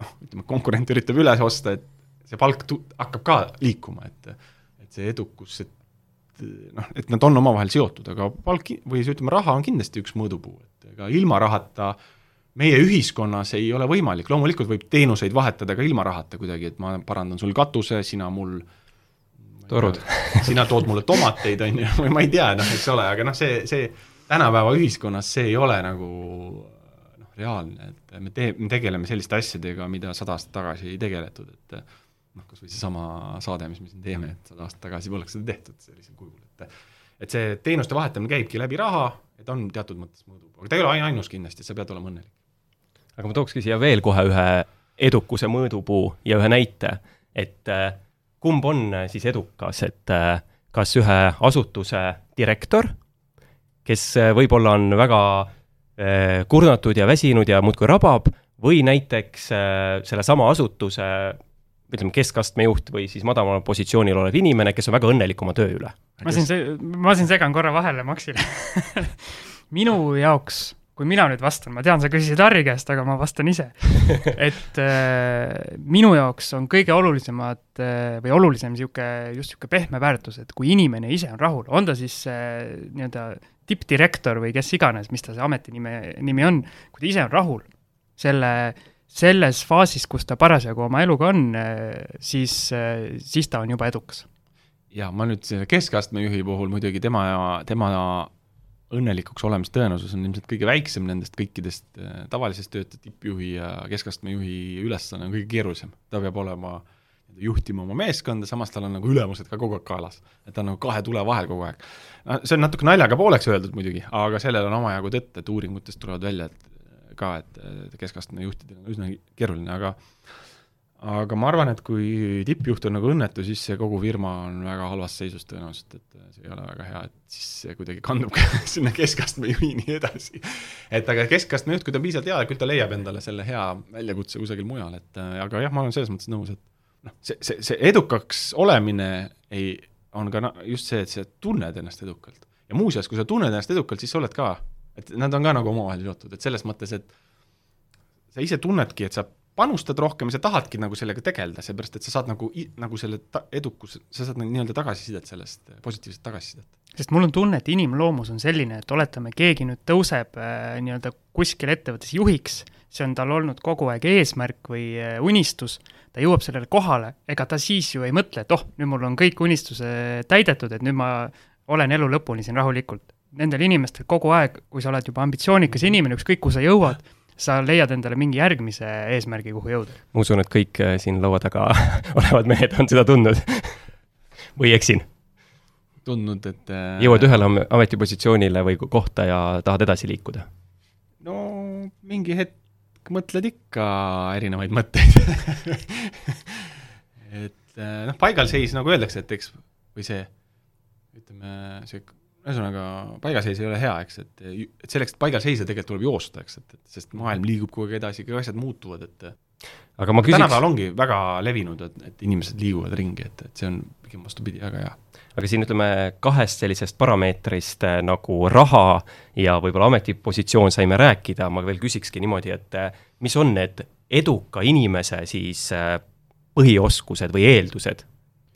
noh, ütleme, konkurent üritab üles osta, et see palk tu-, hakkab ka liikuma, et et see edukus, et noh, et nad on omavahel seotud, aga palk või see, ütleme, raha on kindlasti üks mõõdupuu, et ega ilma rahata meie ühiskonnas ei ole võimalik, loomulikult võib teenuseid vahetada ka ilma rahata kuidagi, et ma parandan sul katuse, sina mul torud. sina tood mulle tomateid, on ju, või ma ei tea, noh, eks ole, aga noh, see, see tänapäeva ühiskonnas see ei ole nagu noh, reaalne, et me tee-, me tegeleme selliste asjadega, mida sada aastat tagasi ei tegeletud, et noh, kas või seesama saade, mis me siin teeme, et sada aastat tagasi poleks seda tehtud sellisel kujul, et et see teenuste vahetamine käibki läbi raha, et on teatud mõttes mõõdupuu, aga ta ei ole ainus kindlasti, et sa pead olema õnnelik. Aga ma tookski siia veel kohe ühe edukuse mõõdupuu ja ühe näite, et äh, kumb on äh, siis edukas, et äh, kas ühe asutuse direktor, kes võib-olla on väga kurnatud ja väsinud ja muudkui rabab, või näiteks sellesama asutuse ütleme, keskastme juht või siis madalamal positsioonil olev inimene, kes on väga õnnelik oma töö üle. ma siin, ma siin segan korra vahele Maxile *laughs* minu jaoks kui mina nüüd vastan, ma tean, sa küsisid Harri käest, aga ma vastan ise. *laughs* et äh, minu jaoks on kõige olulisemad äh, või olulisem niisugune, just niisugune pehme väärtus, et kui inimene ise on rahul, on ta siis äh, nii-öelda tippdirektor või kes iganes, mis ta see ametinime, nimi on, kui ta ise on rahul selle, selles faasis, kus ta parasjagu oma eluga on äh,, siis äh,, siis ta on juba edukas. ja ma nüüd selle keskastme juhi puhul muidugi tema, tema õnnelikuks olemise tõenäosus on ilmselt kõige väiksem nendest kõikidest äh, tavalisest töötajast, tippjuhi ja keskastme juhi ülesanne on kõige keerulisem. ta peab olema, juhtima oma meeskonda, samas tal on nagu ülemused ka kogu aeg kaelas. et ta on nagu kahe tule vahel kogu aeg. no see on natuke naljaga pooleks öeldud muidugi, aga sellel on omajagu tõtt, et uuringutest tulevad välja, et ka, et keskastme juhtidel on üsna keeruline, aga aga ma arvan, et kui tippjuht on nagu õnnetu, siis see kogu firma on väga halvas seisus tõenäoliselt, et see ei ole väga hea, et siis see kuidagi kandub ka *laughs* sinna keskastme juhini edasi. et aga keskastme juht, kui ta on piisavalt hea, küll ta leiab endale selle hea väljakutse kusagil mujal, et aga jah, ma olen selles mõttes nõus, et noh, see, see, see edukaks olemine ei, on ka just see, et sa tunned ennast edukalt. ja muuseas, kui sa tunned ennast edukalt, siis sa oled ka, et nad on ka nagu omavahel seotud, et selles mõttes, et sa ise tunnedki, et sa panustad rohkem ja sa tahadki nagu sellega tegeleda, seepärast et sa saad nagu, nagu selle ta-, edukus, sa saad nagu nii-öelda tagasisidet sellest, positiivset tagasisidet. sest mul on tunne, et inimloomus on selline, et oletame, keegi nüüd tõuseb äh, nii-öelda kuskil ettevõttes juhiks, see on tal olnud kogu aeg eesmärk või äh, unistus, ta jõuab sellele kohale, ega ta siis ju ei mõtle, et oh, nüüd mul on kõik unistused täidetud, et nüüd ma olen elu lõpuni siin rahulikult. Nendel inimestel kogu aeg, kui sa oled juba ambitsioonikas inimene, ükskõik kuhu sa jõuad, sa leiad endale mingi järgmise eesmärgi, kuhu jõuda. ma usun, et kõik äh, siin laua taga *laughs* olevad mehed on seda tundnud *laughs* või eksin? tundnud, et äh... jõuad ühele ametipositsioonile või kohta ja tahad edasi liikuda? no mingi hetk mõtled ikka erinevaid mõtteid *laughs* et äh, noh, paigalseis, nagu öeldakse, et eks, või see, ütleme, see ühesõnaga, paigalseis ei ole hea, eks, et, et selleks, et paigal seisa, tegelikult tuleb joosta, eks, et, et sest maailm liigub kogu aeg edasi, kõik asjad muutuvad, et aga ma küsiks tänapäeval ongi väga levinud, et, et inimesed liiguvad ringi, et, et see on pigem vastupidi, väga hea. aga siin ütleme, kahest sellisest parameetrist äh, nagu raha ja võib-olla ametipositsioon saime rääkida, ma veel küsikski niimoodi, et äh, mis on need eduka inimese siis äh, põhioskused või eeldused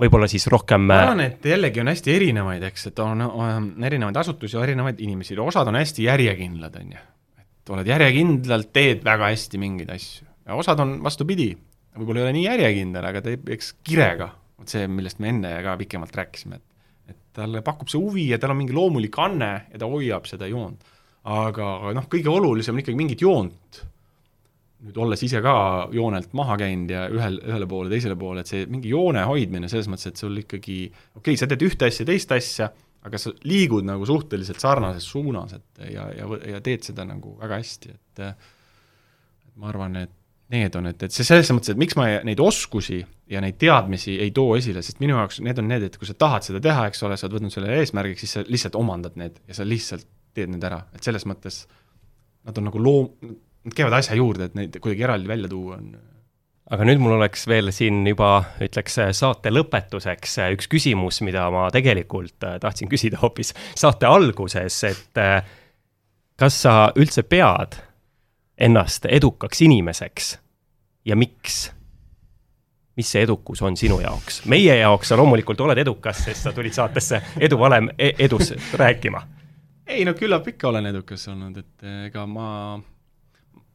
võib-olla siis rohkem ma arvan, et jällegi on hästi erinevaid, eks, et on, on erinevaid asutusi, erinevaid inimesi, osad on hästi järjekindlad, on ju. et oled järjekindlalt, teed väga hästi mingeid asju. ja osad on vastupidi, võib-olla ei ole nii järjekindel, aga teeb eks kirega, vot see, millest me enne ka pikemalt rääkisime, et et talle pakub see huvi ja tal on mingi loomulik anne ja ta hoiab seda joont. aga noh, kõige olulisem on ikkagi mingit joont nüüd olles ise ka joonelt maha käinud ja ühel, ühele poole, teisele poole, et see mingi joone hoidmine selles mõttes, et sul ikkagi, okei okay,, sa teed ühte asja, teist asja, aga sa liigud nagu suhteliselt sarnases suunas, et ja, ja, ja teed seda nagu väga hästi, et et ma arvan, et need on, et, et see selles mõttes, et miks ma neid oskusi ja neid teadmisi ei too esile, sest minu jaoks need on need, et kui sa tahad seda teha, eks ole, sa oled võtnud selle eesmärgiks, siis sa lihtsalt omandad need ja sa lihtsalt teed need ära, et selles mõttes nad on nagu loom-, nad käivad asja juurde, et neid kuidagi eraldi välja tuua on aga nüüd mul oleks veel siin juba, ütleks saate lõpetuseks üks küsimus, mida ma tegelikult äh, tahtsin küsida hoopis saate alguses, et äh, kas sa üldse pead ennast edukaks inimeseks ja miks? mis see edukus on sinu jaoks? meie jaoks sa loomulikult oled edukas, sest sa tulid saatesse eduvalem e edus rääkima. ei no küllap ikka olen edukas olnud, et ega ma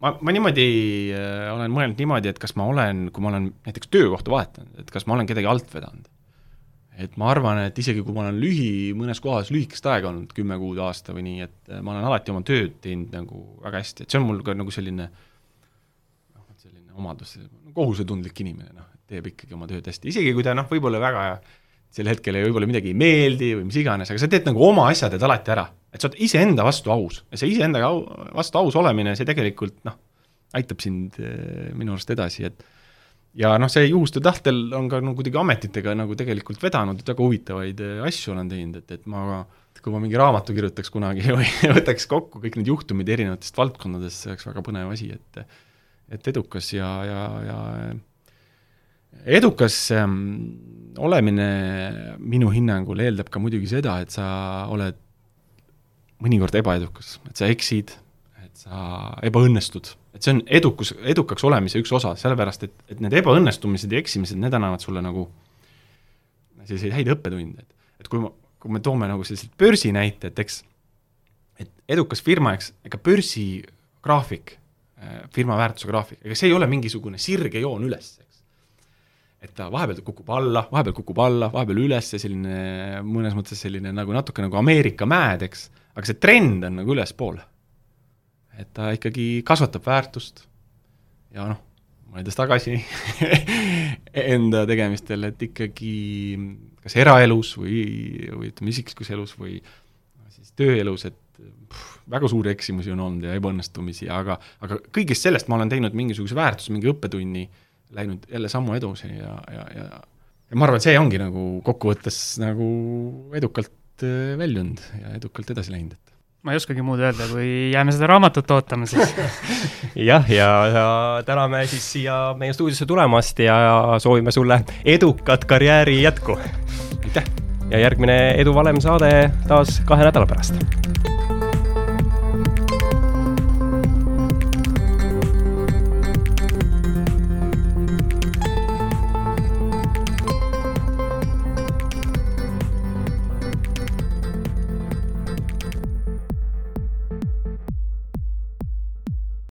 ma, ma niimoodi äh, olen mõelnud niimoodi, et kas ma olen, kui ma olen näiteks töökohta vahetanud, et kas ma olen kedagi alt vedanud. et ma arvan, et isegi kui ma olen lühi, mõnes kohas lühikest aega olnud, kümme kuud, aasta või nii, et äh, ma olen alati oma tööd teinud nagu väga hästi, et see on mul ka nagu selline noh, selline omadus, kohusetundlik inimene, noh, teeb ikkagi oma tööd hästi, isegi kui ta noh, võib-olla väga sel hetkel võib-olla midagi ei meeldi või mis iganes, aga sa teed nagu oma asja, teed alati ära. Et sa oled iseenda vastu aus. Ja see iseendaga au, vastu aus olemine, see tegelikult noh, aitab sind eh, minu arust edasi, et ja noh, see juhuste tahtel on ka no kuidagi ametitega nagu tegelikult vedanud, et väga huvitavaid eh, asju olen teinud, et, et ma kui ma mingi raamatu kirjutaks kunagi *laughs* või võtaks kokku kõik need juhtumid erinevatest valdkondadest, see oleks väga põnev asi, et et edukas ja, ja, ja edukas ähm, olemine minu hinnangul eeldab ka muidugi seda, et sa oled mõnikord ebaedukas, et sa eksid, et sa ebaõnnestud. et see on edukus, edukaks olemise üks osa, sellepärast et, et need ebaõnnestumised ja eksimised, need annavad sulle nagu selliseid häid õppetunde, et, et kui ma, kui me toome nagu selliseid börsi näite, et eks et edukas firma, eks, ega börsigraafik, äh, firma väärtuse graafik, ega see ei ole mingisugune sirge joon üles. Et ta vahepeal kukub alla, vahepeal kukub alla, vahepeal üles selline mõnes mõttes selline nagu natuke nagu Ameerika mäed, eks aga see trend on nagu ülespoole. et ta ikkagi kasvatab väärtust ja noh, mõeldes tagasi *laughs* enda tegemistel, et ikkagi kas eraelus või, või ütleme, isiklikus elus või siis tööelus, et pff, väga suuri eksimusi on olnud ja ebaõnnestumisi, aga, aga kõigest sellest ma olen teinud mingisuguse väärtuse, mingi õppetunni, läinud jälle sammu edasi ja, ja, ja ja ma arvan, et see ongi nagu kokkuvõttes nagu edukalt Äh, väljunud ja edukalt edasi läinud, et ma ei oskagi muud öelda, kui jääme seda raamatut ootama siis *laughs* jah, ja, ja täname siis siia meie stuudiosse tulemast ja soovime sulle edukat karjääri jätku. aitäh! ja järgmine Edu valem saade taas kahe nädala pärast